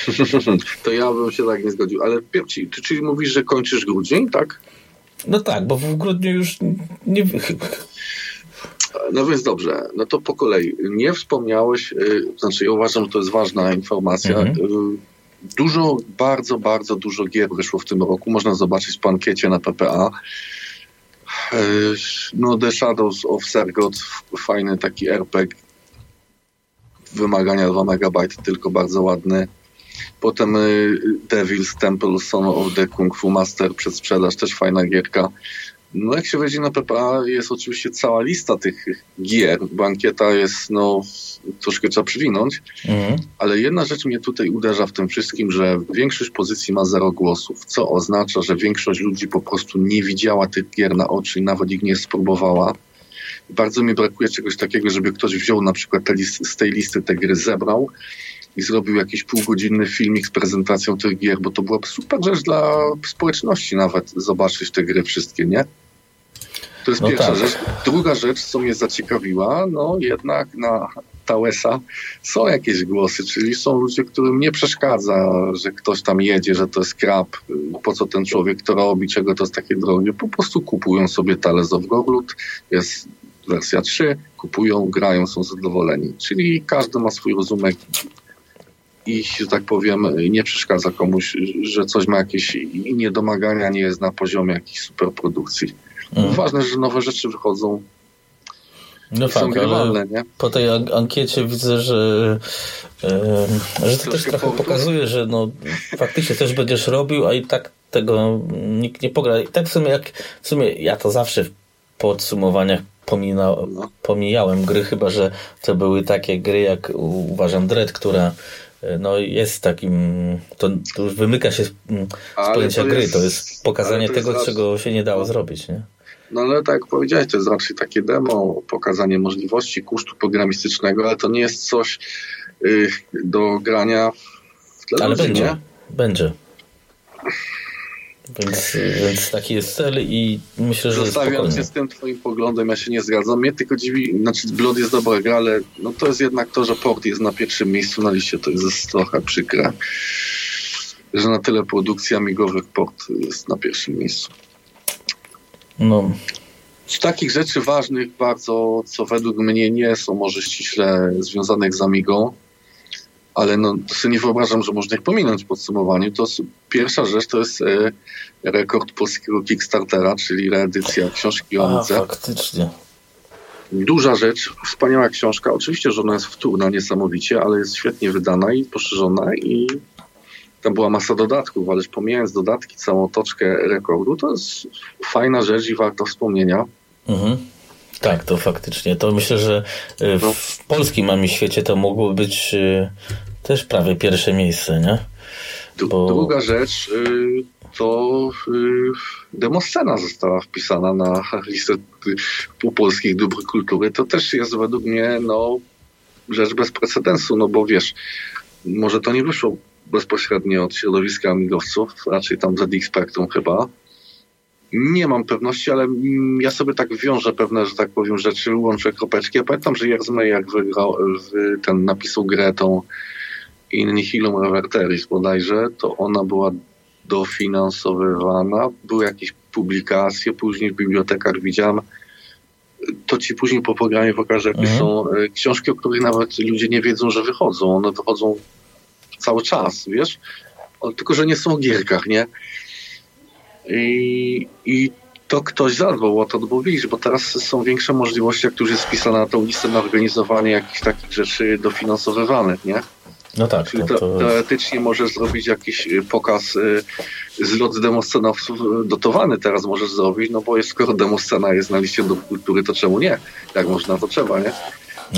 To ja bym się tak nie zgodził, ale czyli, czyli mówisz, że kończysz grudzień, tak? No tak, bo w grudniu już nie... No więc dobrze, no to po kolei. Nie wspomniałeś, znaczy ja uważam, że to jest ważna informacja. Mhm. Dużo, bardzo, bardzo dużo gier wyszło w tym roku. Można zobaczyć po ankiecie na PPA. Y, no The Shadows of Sergot, fajny taki RPG. Wymagania 2 MB, tylko bardzo ładny. Potem Devil's Temple Son of the Kung Fu Master przed sprzedaż, też fajna gierka. No jak się wejdzie na PPA, jest oczywiście cała lista tych gier. Bankieta jest, no, troszkę trzeba przywinąć, mhm. ale jedna rzecz mnie tutaj uderza w tym wszystkim, że większość pozycji ma zero głosów, co oznacza, że większość ludzi po prostu nie widziała tych gier na oczy i nawet ich nie spróbowała. Bardzo mi brakuje czegoś takiego, żeby ktoś wziął na przykład z tej listy te gry, zebrał i zrobił jakiś półgodzinny filmik z prezentacją tych gier, bo to byłaby super rzecz dla społeczności nawet zobaczyć te gry wszystkie, nie? To jest no pierwsza tak. rzecz. Druga rzecz, co mnie zaciekawiła, no jednak na Tałesa są jakieś głosy, czyli są ludzie, którym nie przeszkadza, że ktoś tam jedzie, że to jest krab, po co ten człowiek to robi, czego to jest takie drogie. Po prostu kupują sobie Tales of jest wersja 3, kupują, grają, są zadowoleni. Czyli każdy ma swój rozumek i, że tak powiem, nie przeszkadza komuś, że coś ma jakieś niedomagania, nie jest na poziomie jakiejś superprodukcji. Mm. Ważne, że nowe rzeczy wychodzą. No fakt, grywalne, nie? po tej ankiecie widzę, że, e, że to też trochę pokazuje, że no, faktycznie coś będziesz robił, a i tak tego nikt nie pogra. I tak w sumie, jak, w sumie ja to zawsze w podsumowaniach pomina, no. pomijałem gry, chyba że to były takie gry jak uważam Dread, która e, no jest takim, to, to już wymyka się z, z pojęcia gry, to jest pokazanie to jest tego, czego się nie dało no. zrobić, nie? No ale tak jak powiedziałeś, to jest raczej takie demo, pokazanie możliwości kosztu programistycznego, ale to nie jest coś y, do grania w tle Ale będzie, nie? będzie. Więc, więc taki jest cel i myślę, że Zostawiam się z tym twoim poglądem, ja się nie zgadzam. Mnie tylko dziwi, znaczy Blood jest dobra gra, ale no to jest jednak to, że port jest na pierwszym miejscu na liście, to jest trochę przykre. Że na tyle produkcji amigowych port jest na pierwszym miejscu. No. Z takich rzeczy ważnych bardzo, co według mnie nie są może ściśle związanych z Amigą, ale no, sobie nie wyobrażam, że można ich pominąć w podsumowaniu. To pierwsza rzecz to jest e, rekord polskiego Kickstartera, czyli reedycja książki o Amidze. faktycznie. Duża rzecz, wspaniała książka. Oczywiście, że ona jest wtórna niesamowicie, ale jest świetnie wydana i poszerzona i tam była masa dodatków, ale pomijając dodatki, całą otoczkę rekordu, to jest fajna rzecz i warto wspomnienia. Mhm. Tak, to faktycznie. To myślę, że y, w no. polskim mamy świecie to mogło być y, też prawie pierwsze miejsce, nie? Bo... Druga rzecz y, to demoscena została wpisana na listę polskich dóbr kultury. To też jest według mnie no, rzecz bez precedensu, no bo wiesz, może to nie wyszło bezpośrednio od środowiska amigowców, raczej tam ZX Spectrum chyba. Nie mam pewności, ale ja sobie tak wiążę pewne, że tak powiem, rzeczy, łączę kropeczki. Ja pamiętam, że Jerzy jak wygrał, ten napisał grę tą In Nihilum Reverteris bodajże, to ona była dofinansowywana, były jakieś publikacje, później w bibliotekach widziałem, to ci później po programie pokażę, jakie mhm. są e, książki, o których nawet ludzie nie wiedzą, że wychodzą. One wychodzą cały czas, wiesz? Tylko, że nie są o gierkach, nie? I, i to ktoś zadbał o to, bo widzisz, bo teraz są większe możliwości, jak tu już jest wpisana na tą listę na organizowanie jakichś takich rzeczy dofinansowywanych, nie? No tak. Czyli to, to... teoretycznie możesz zrobić jakiś y, pokaz, y, zlot demoscenowców y, dotowany teraz możesz zrobić, no bo jest, skoro demoscena jest na liście do kultury, to czemu nie? Jak można, to trzeba, nie?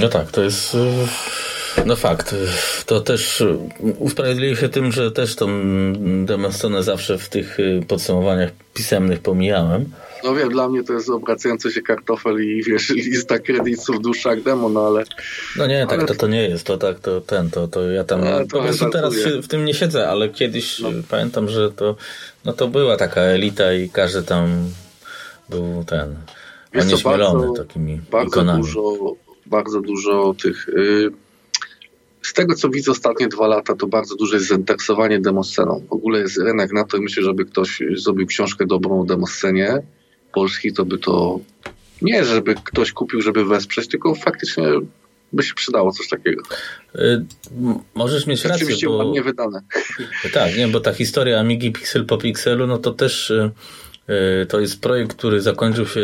No tak, to jest no fakt. To też usprawiedliwi się tym, że też tą demoscenę zawsze w tych y, podsumowaniach pisemnych pomijałem. No wiem, dla mnie to jest obracający się kartofel i wiesz, lista kredytów dłuższa jak demon, no ale... No nie, tak ale... to, to nie jest, to tak, to ten, to, to ja tam no, po prostu teraz w tym nie siedzę, ale kiedyś no. pamiętam, że to, no to była taka elita i każdy tam był ten, onieśmielony takimi bardzo ikonami. Dużo, bardzo dużo tych... Yy tego, co widzę ostatnie dwa lata, to bardzo duże jest zainteresowanie demosceną. W ogóle jest rynek na to i myślę, żeby ktoś zrobił książkę dobrą o demoscenie polski, to by to nie, żeby ktoś kupił, żeby wesprzeć, tylko faktycznie by się przydało coś takiego. Y, możesz mieć rację, Oczywiście bo... ładnie wydane. Tak, nie, bo ta historia Amigi Pixel po Pixelu, no to też y, y, to jest projekt, który zakończył się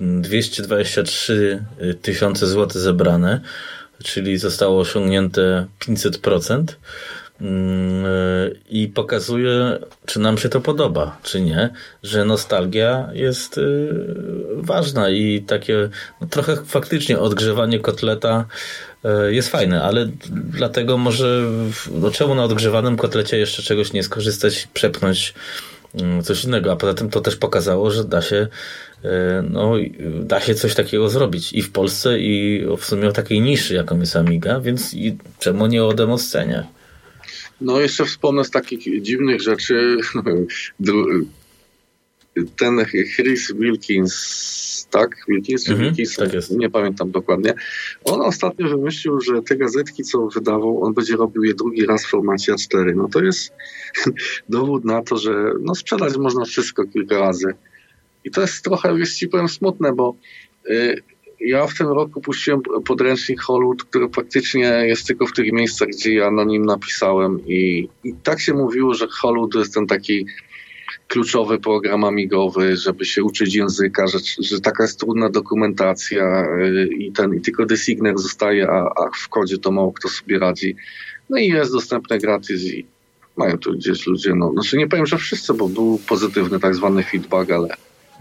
223 tysiące złotych zebrane, czyli zostało osiągnięte 500%. Mm, i pokazuje, czy nam się to podoba, czy nie, że nostalgia jest y, ważna i takie no, trochę faktycznie odgrzewanie kotleta y, jest fajne, ale dlatego może no, czemu na odgrzewanym kotlecie jeszcze czegoś nie skorzystać, przepchnąć mm, coś innego, a poza tym to też pokazało, że da się no, da się coś takiego zrobić i w Polsce i w sumie o takiej niszy, jaką jest Amiga, więc i czemu nie o demoscenie? No jeszcze wspomnę z takich dziwnych rzeczy. Ten Chris Wilkins, tak? Wilkins czy mhm, Wilkins? Tak nie pamiętam dokładnie. On ostatnio wymyślił, że te gazetki, co wydawał, on będzie robił je drugi raz w formacie A4. No to jest dowód na to, że no sprzedać można wszystko kilka razy. I to jest trochę, jest ci powiem, smutne, bo y, ja w tym roku puściłem podręcznik Hollywood, który faktycznie jest tylko w tych miejscach, gdzie ja na nim napisałem i, i tak się mówiło, że Hollywood to jest ten taki kluczowy program amigowy, żeby się uczyć języka, że, że taka jest trudna dokumentacja y, i, ten, i tylko designer zostaje, a, a w kodzie to mało kto sobie radzi. No i jest dostępne gratis i mają tu gdzieś ludzie, no, znaczy nie powiem, że wszyscy, bo był pozytywny tak zwany feedback, ale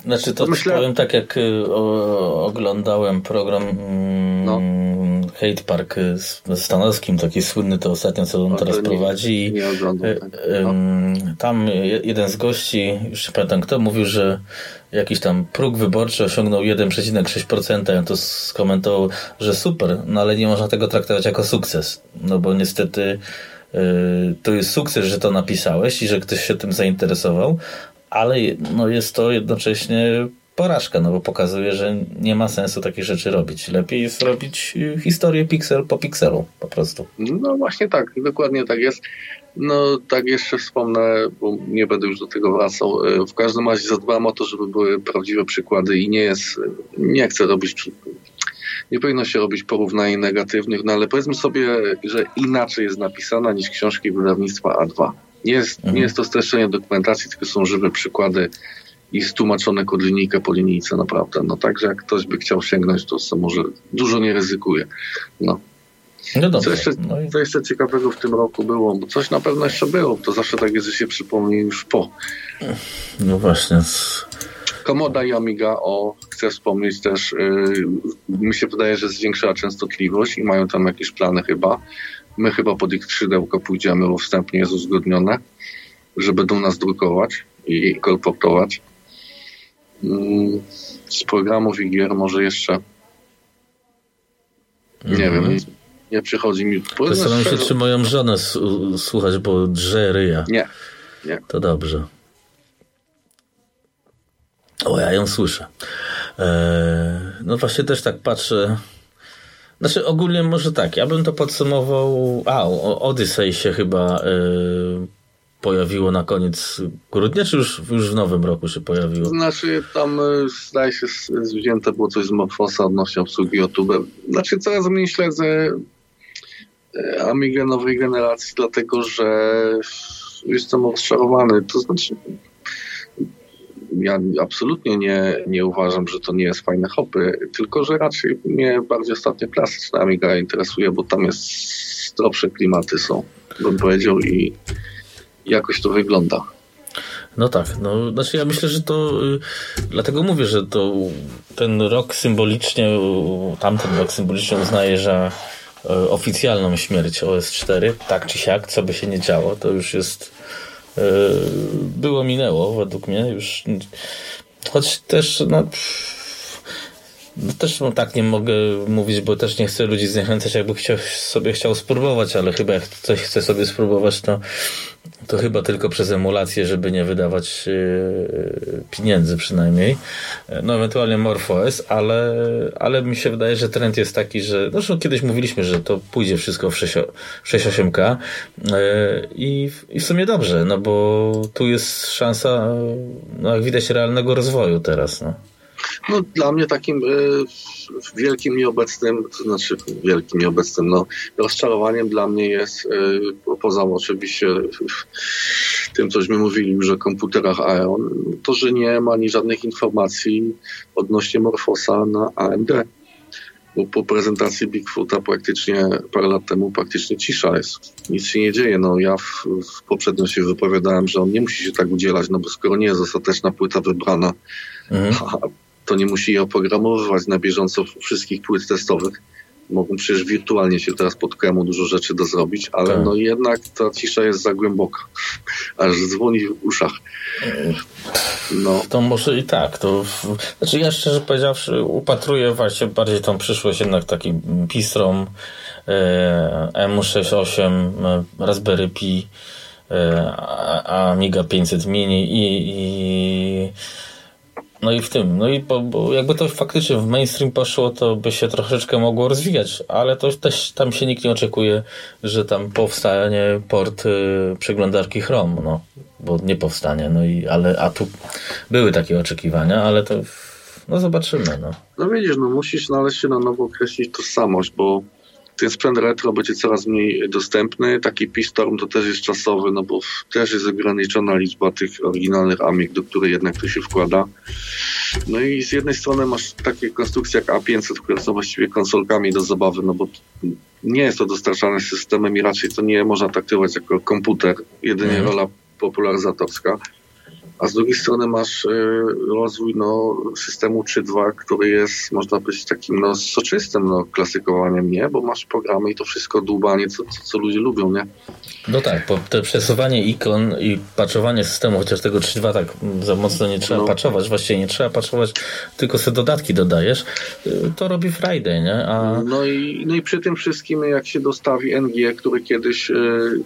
znaczy to Myślę... powiem tak, jak y, o, oglądałem program mm, no. Hate Park z Stanowskim, taki słynny to ostatnio, co on teraz prowadzi. Nie, nie oglądam. Y, tak. No. Tam jeden z gości, już nie pamiętam kto, mówił, że jakiś tam próg wyborczy osiągnął 1,6%. Ja to skomentował, że super, no ale nie można tego traktować jako sukces. No bo niestety y, to jest sukces, że to napisałeś i że ktoś się tym zainteresował, ale no jest to jednocześnie porażka, no bo pokazuje, że nie ma sensu takich rzeczy robić. Lepiej jest robić historię piksel po pikselu po prostu. No właśnie tak, dokładnie tak jest. No tak jeszcze wspomnę, bo nie będę już do tego wracał. E, w każdym razie zadbałem o to, żeby były prawdziwe przykłady i nie jest, nie chcę robić nie powinno się robić porównań negatywnych, no ale powiedzmy sobie, że inaczej jest napisana niż książki wydawnictwa A2. Nie jest, mhm. nie jest to streszczenie dokumentacji, tylko są żywe przykłady i stłumaczone kod linijkę po linijce naprawdę. No także jak ktoś by chciał sięgnąć, to może dużo nie ryzykuje. No. No dobrze. Co jeszcze, no i... co jeszcze ciekawego w tym roku było? Bo coś na pewno jeszcze było. To zawsze tak jest, że się przypomni już po. No właśnie. Komoda i Amiga, o, chcę wspomnieć też, yy, mi się wydaje, że zwiększyła częstotliwość i mają tam jakieś plany chyba. My chyba pod ich skrzydełko pójdziemy, bo wstępnie jest uzgodnione, że będą nas drukować i kolportować. Mm, z programów i gier może jeszcze nie wiem, mhm. nie przychodzi mi... Zastanawiam się, czy moją żonę słuchać, bo drze ryja. Nie, nie. To dobrze. O, ja ją słyszę. Eee, no właśnie też tak patrzę znaczy ogólnie może tak, ja bym to podsumował. A, Odyssey się chyba y, pojawiło na koniec grudnia, czy już, już w nowym roku się pojawiło? Znaczy tam y, zdaje się zwzięte było coś z Morfosa odnośnie obsługi YouTube. Znaczy coraz mniej śledzę y, Amigę nowej generacji, dlatego że jestem rozczarowany. To znaczy ja absolutnie nie, nie uważam, że to nie jest fajne hopy, tylko że raczej mnie bardziej ostatnio klasyczna Amiga interesuje, bo tam jest zdrowsze klimaty są, bym powiedział i jakoś to wygląda. No tak, no znaczy ja myślę, że to y, dlatego mówię, że to ten rok symbolicznie, tamten rok symbolicznie uznaje, że y, oficjalną śmierć OS4, tak czy siak, co by się nie działo, to już jest było minęło według mnie już. Choć też no, no też no, tak nie mogę mówić, bo też nie chcę ludzi zniechęcać, jakby chciał, sobie chciał spróbować, ale chyba jak coś chce sobie spróbować, to, to chyba tylko przez emulację, żeby nie wydawać yy, pieniędzy przynajmniej. No ewentualnie MorphOS, ale, ale mi się wydaje, że trend jest taki, że zresztą kiedyś mówiliśmy, że to pójdzie wszystko w 6.8K yy, i, i w sumie dobrze, no bo tu jest szansa, no jak widać, realnego rozwoju teraz. No. No, dla mnie takim y, wielkim nieobecnym, to znaczy wielkim nieobecnym, no, rozczarowaniem dla mnie jest, y, poza oczywiście tym, cośmy mówili już o komputerach Aeon, to, że nie ma ani żadnych informacji odnośnie Morfosa na AMD. Po prezentacji Bigfoota praktycznie parę lat temu praktycznie cisza jest. Nic się nie dzieje. No, ja w, w poprzednio się wypowiadałem, że on nie musi się tak udzielać, no bo skoro nie jest ostateczna płyta wybrana, mhm. a to nie musi je oprogramowywać na bieżąco wszystkich płyt testowych. Mogą przecież wirtualnie się teraz pod kremu dużo rzeczy do zrobić, ale tak. no jednak ta cisza jest za głęboka, aż dzwoni w uszach. No. To może i tak. To, znaczy ja szczerze powiedziawszy upatruję właśnie bardziej tą przyszłość jednak taki Pistrom e, M68 e, Raspberry Pi e, Amiga 500 Mini i, i no i w tym, no i bo, bo jakby to faktycznie w mainstream poszło, to by się troszeczkę mogło rozwijać, ale to też tam się nikt nie oczekuje, że tam powstanie port y, przeglądarki Chrome, no, bo nie powstanie, no i, ale, a tu były takie oczekiwania, ale to, no zobaczymy, no. No widzisz, no musisz znaleźć się na nowo określić tożsamość, bo ten sprzęt retro będzie coraz mniej dostępny. Taki P-Storm to też jest czasowy, no bo też jest ograniczona liczba tych oryginalnych Amig, do których jednak to się wkłada. No i z jednej strony masz takie konstrukcje jak A500, które są właściwie konsolkami do zabawy, no bo nie jest to dostarczane systemem i raczej to nie można traktować jako komputer, jedynie mm. rola popularyzatorska a z drugiej strony masz y, rozwój no, systemu 3.2, który jest, można powiedzieć, takim no, soczystym no, klasykowaniem, nie? Bo masz programy i to wszystko dłubanie, co, co, co ludzie lubią, nie? No tak, bo te przesuwanie ikon i patchowanie systemu, chociaż tego 3.2 tak za mocno nie trzeba no. patchować, właściwie nie trzeba patchować, tylko sobie dodatki dodajesz, y, to robi Friday, nie? A... No, i, no i przy tym wszystkim, jak się dostawi NG, który kiedyś y,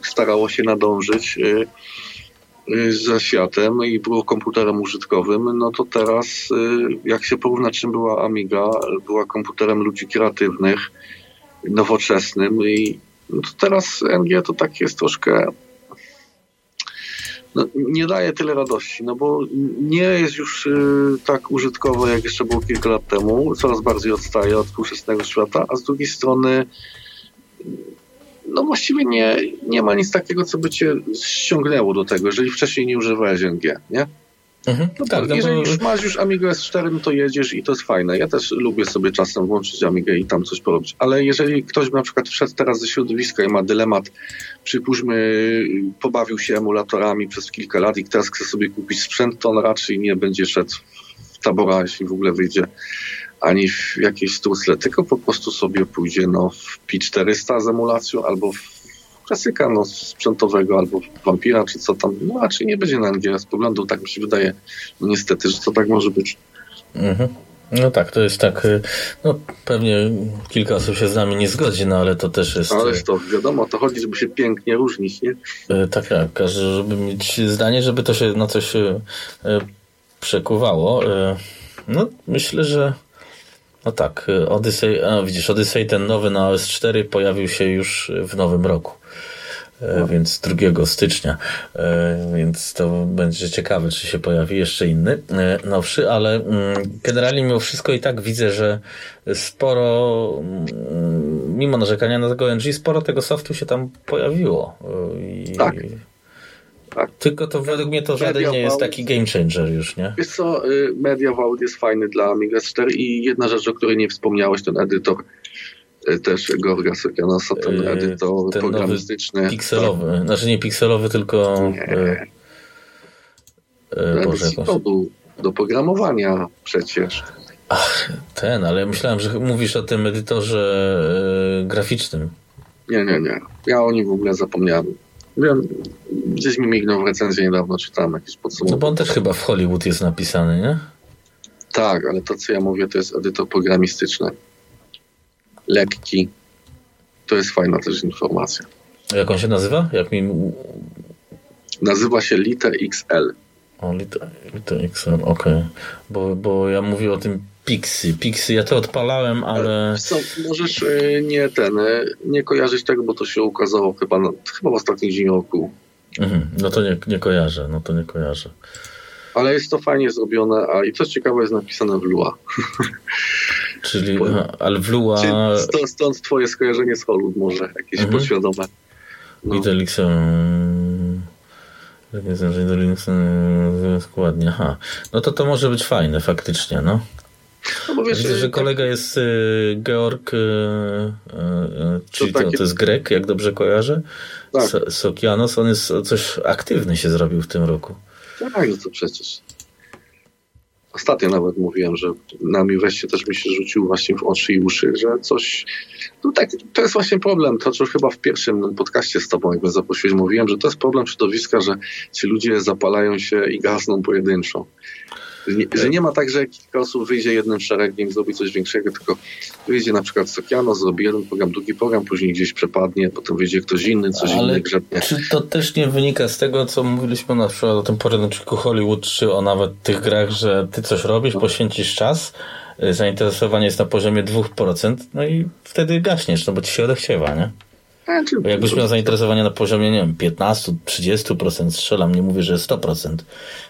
starało się nadążyć, Y, ze światem i było komputerem użytkowym, no to teraz y, jak się porówna czym była Amiga, była komputerem ludzi kreatywnych, nowoczesnym i no to teraz NG to tak jest troszkę no, nie daje tyle radości, no bo nie jest już y, tak użytkowe, jak jeszcze było kilka lat temu. Coraz bardziej odstaje od współczesnego świata, a z drugiej strony no właściwie nie, nie ma nic takiego, co by cię ściągnęło do tego, jeżeli wcześniej nie używałeś NG, nie? Mhm, no tak, no jeżeli już masz już Amiga S4, no to jedziesz i to jest fajne. Ja też lubię sobie czasem włączyć Amigę i tam coś porobić. Ale jeżeli ktoś na przykład wszedł teraz ze środowiska i ma dylemat, przypuśćmy, pobawił się emulatorami przez kilka lat i teraz chce sobie kupić sprzęt, to on raczej nie będzie szedł w tabora, jeśli w ogóle wyjdzie ani w jakieś strusle, tylko po prostu sobie pójdzie no, w P400 z emulacją albo w klasyka no, sprzętowego, albo w Vampira, czy co tam. No raczej nie będzie na NG z poglądu, tak mi się wydaje, no, niestety, że to tak może być. Mhm. No tak, to jest tak, y, no pewnie kilka osób się z nami nie zgodzi, no ale to też jest... Ale to wiadomo, to chodzi, żeby się pięknie różnić, nie? Y, tak, tak, każdy, żeby mieć zdanie, żeby to się na coś y, przekuwało. No myślę, że no tak, Odyssey, a widzisz, Odyssey ten nowy na OS4 pojawił się już w nowym roku. E, no. Więc 2 stycznia, e, więc to będzie ciekawe, czy się pojawi jeszcze inny, e, nowszy, ale mm, generalnie mimo wszystko i tak widzę, że sporo, mm, mimo narzekania na tego NG, sporo tego softu się tam pojawiło. I, tak. Tak. Tylko to według mnie to żaden nie jest taki game changer już, nie? Wiesz co, y, Media Vault jest fajny dla Amiga 4 i jedna rzecz, o której nie wspomniałeś, ten edytor y, też Gorga Sokianosa, ten y, edytor ten programistyczny. Pikselowy, to... znaczy nie pikselowy, tylko... Nie. Boże, kodu do programowania przecież. Ach, ten, ale myślałem, że mówisz o tym edytorze graficznym. Nie, nie, nie. Ja o nim w ogóle zapomniałem. Wiem, gdzieś mi mignął w recenzji niedawno, czytałem jakieś podsumowanie. No bo on też chyba w Hollywood jest napisany, nie? Tak, ale to co ja mówię to jest edytor programistyczny. Lekki. To jest fajna też informacja. Jak on się nazywa? Jak mi... Nazywa się Liter XL. O, Liter, Liter XL, okej. Okay. Bo, bo ja mówię o tym Pixy. Pixy, ja to odpalałem, ale... Co, możesz e, nie ten, e, nie kojarzyć tego, bo to się ukazało chyba, chyba w ostatnim dzień roku. Mhm, no to nie, nie kojarzę, no to nie kojarzę. Ale jest to fajnie zrobione, a i co ciekawe jest napisane w Lua. Czyli, ale w Lua... Stąd, stąd twoje skojarzenie z Hollywood może, jakieś mhm. podświadome. No. I. Nie znaczenie do Linuxa składnie. Aha. No to to może być fajne faktycznie, no. No wiesz, Widzę, że tak... kolega jest y, Georg, y, czyli to, takie... to, jest Grek, jak dobrze kojarzę. Tak. Sokianos, on jest coś aktywny się zrobił w tym roku. Tak, no to przecież. Ostatnio nawet mówiłem, że na mi wreszcie też mi się rzucił właśnie w oczy i uszy, że coś. No tak, to jest właśnie problem. To, co chyba w pierwszym podcaście z Tobą, jakby zaprosiłeś, mówiłem, że to jest problem środowiska, że ci ludzie zapalają się i gasną pojedynczo. Nie, że nie ma tak, że kilka osób wyjdzie jednym szeregiem, zrobi coś większego, tylko wyjdzie na przykład Sokiano, zrobi jeden program, drugi program, później gdzieś przepadnie, potem wyjdzie ktoś inny, coś Ale innego grzebnie. Czy to też nie wynika z tego, co mówiliśmy na przykład o tym poradniczku Hollywood, czy o nawet tych grach, że ty coś robisz, no. poświęcisz czas, zainteresowanie jest na poziomie 2%, no i wtedy gaśniesz, no bo ci się odechciewa, nie? Bo jakbyś miał zainteresowanie na poziomie, nie wiem, 15-30%, strzelam, nie mówię, że 100%,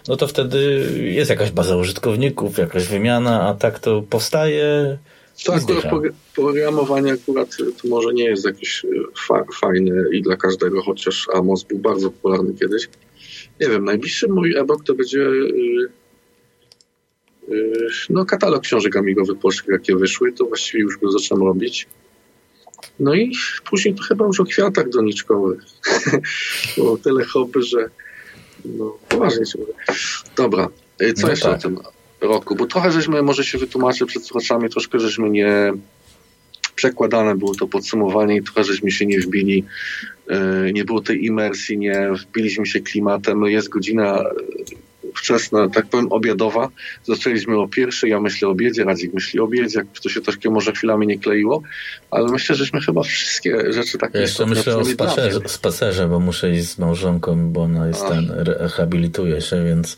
no to wtedy jest jakaś baza użytkowników, jakaś wymiana, a tak to powstaje. To akurat programowanie akurat to może nie jest jakieś e, fa fajne i dla każdego, chociaż Amos był bardzo popularny kiedyś. Nie wiem, najbliższy mój e-book to będzie yy, yy, no, katalog książek amigowych polskich, jakie wyszły, to właściwie już go zacząłem robić. No i później to chyba już o kwiatach doniczkowych. Było tyle hobby, że no poważnie się mówię. Dobra, e, co no jeszcze tak. o tym roku? Bo trochę żeśmy, może się wytłumaczyć przed słuchaczami, troszkę żeśmy nie przekładane było to podsumowanie i trochę żeśmy się nie wbili, e, nie było tej imersji, nie wbiliśmy się klimatem. Jest godzina wczesna, tak powiem, obiadowa. Zaczęliśmy o pierwszej, ja myślę o obiedzie, Radzik myśli o obiedzie, jak to się troszkę może chwilami nie kleiło, ale myślę, żeśmy chyba wszystkie rzeczy takie... Ja jeszcze myślę o spacerze, spacerze, bo muszę iść z małżonką, bo ona jest ten, rehabilituje się, więc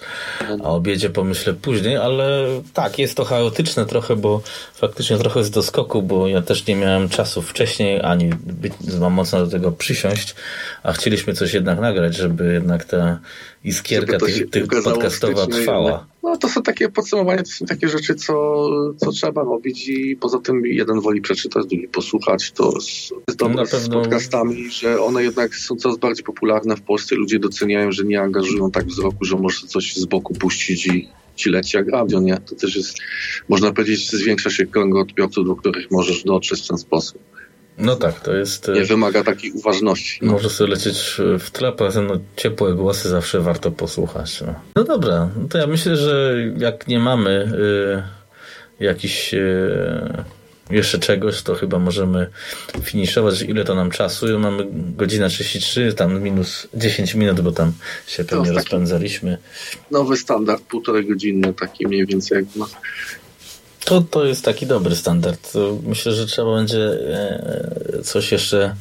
o obiedzie pomyślę później, ale tak, jest to chaotyczne trochę, bo faktycznie trochę jest do skoku, bo ja też nie miałem czasu wcześniej, ani być, mam mocno do tego przysiąść, a chcieliśmy coś jednak nagrać, żeby jednak ta iskierka tych, tych podcastowa trwała. No to są takie podsumowania, to są takie rzeczy, co, co trzeba robić i poza tym jeden woli przeczytać, drugi posłuchać. To jest dobre no pewno... z podcastami, że one jednak są coraz bardziej popularne w Polsce. Ludzie doceniają, że nie angażują tak wzroku, że może coś z boku puścić i ci leci jak radio, nie? To też jest, można powiedzieć, zwiększa się krąg odbiorców, do których możesz dotrzeć w ten sposób. No tak, to jest... Nie wymaga takiej uważności. No. Może sobie lecieć w tle, poza no, ciepłe głosy zawsze warto posłuchać. No, no dobra, no to ja myślę, że jak nie mamy y, jakiś y, jeszcze czegoś, to chyba możemy finiszować. Ile to nam czasu? Mamy godzina 33, tam minus 10 minut, bo tam się pewnie rozpędzaliśmy. Nowy standard, półtorej godziny, taki mniej więcej jak ma to, to jest taki dobry standard. Myślę, że trzeba będzie e, coś jeszcze e,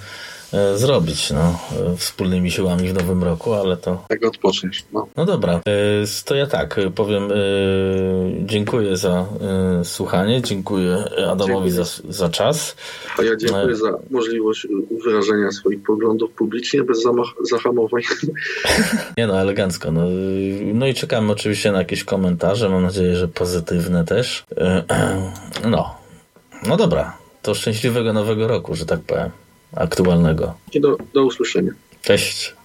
zrobić no, wspólnymi siłami w nowym roku, ale to... Tak odpocząć. No. no dobra, e, to ja tak powiem dziękuję za słuchanie, dziękuję Adamowi dziękuję. Za, za czas. A ja dziękuję za możliwość wyrażenia swoich poglądów publicznie bez zahamowań. Nie no, elegancko. No, no i czekamy oczywiście na jakieś komentarze, mam nadzieję, że pozytywne też. No, no dobra, to szczęśliwego nowego roku, że tak powiem, aktualnego. Do, do usłyszenia. Cześć.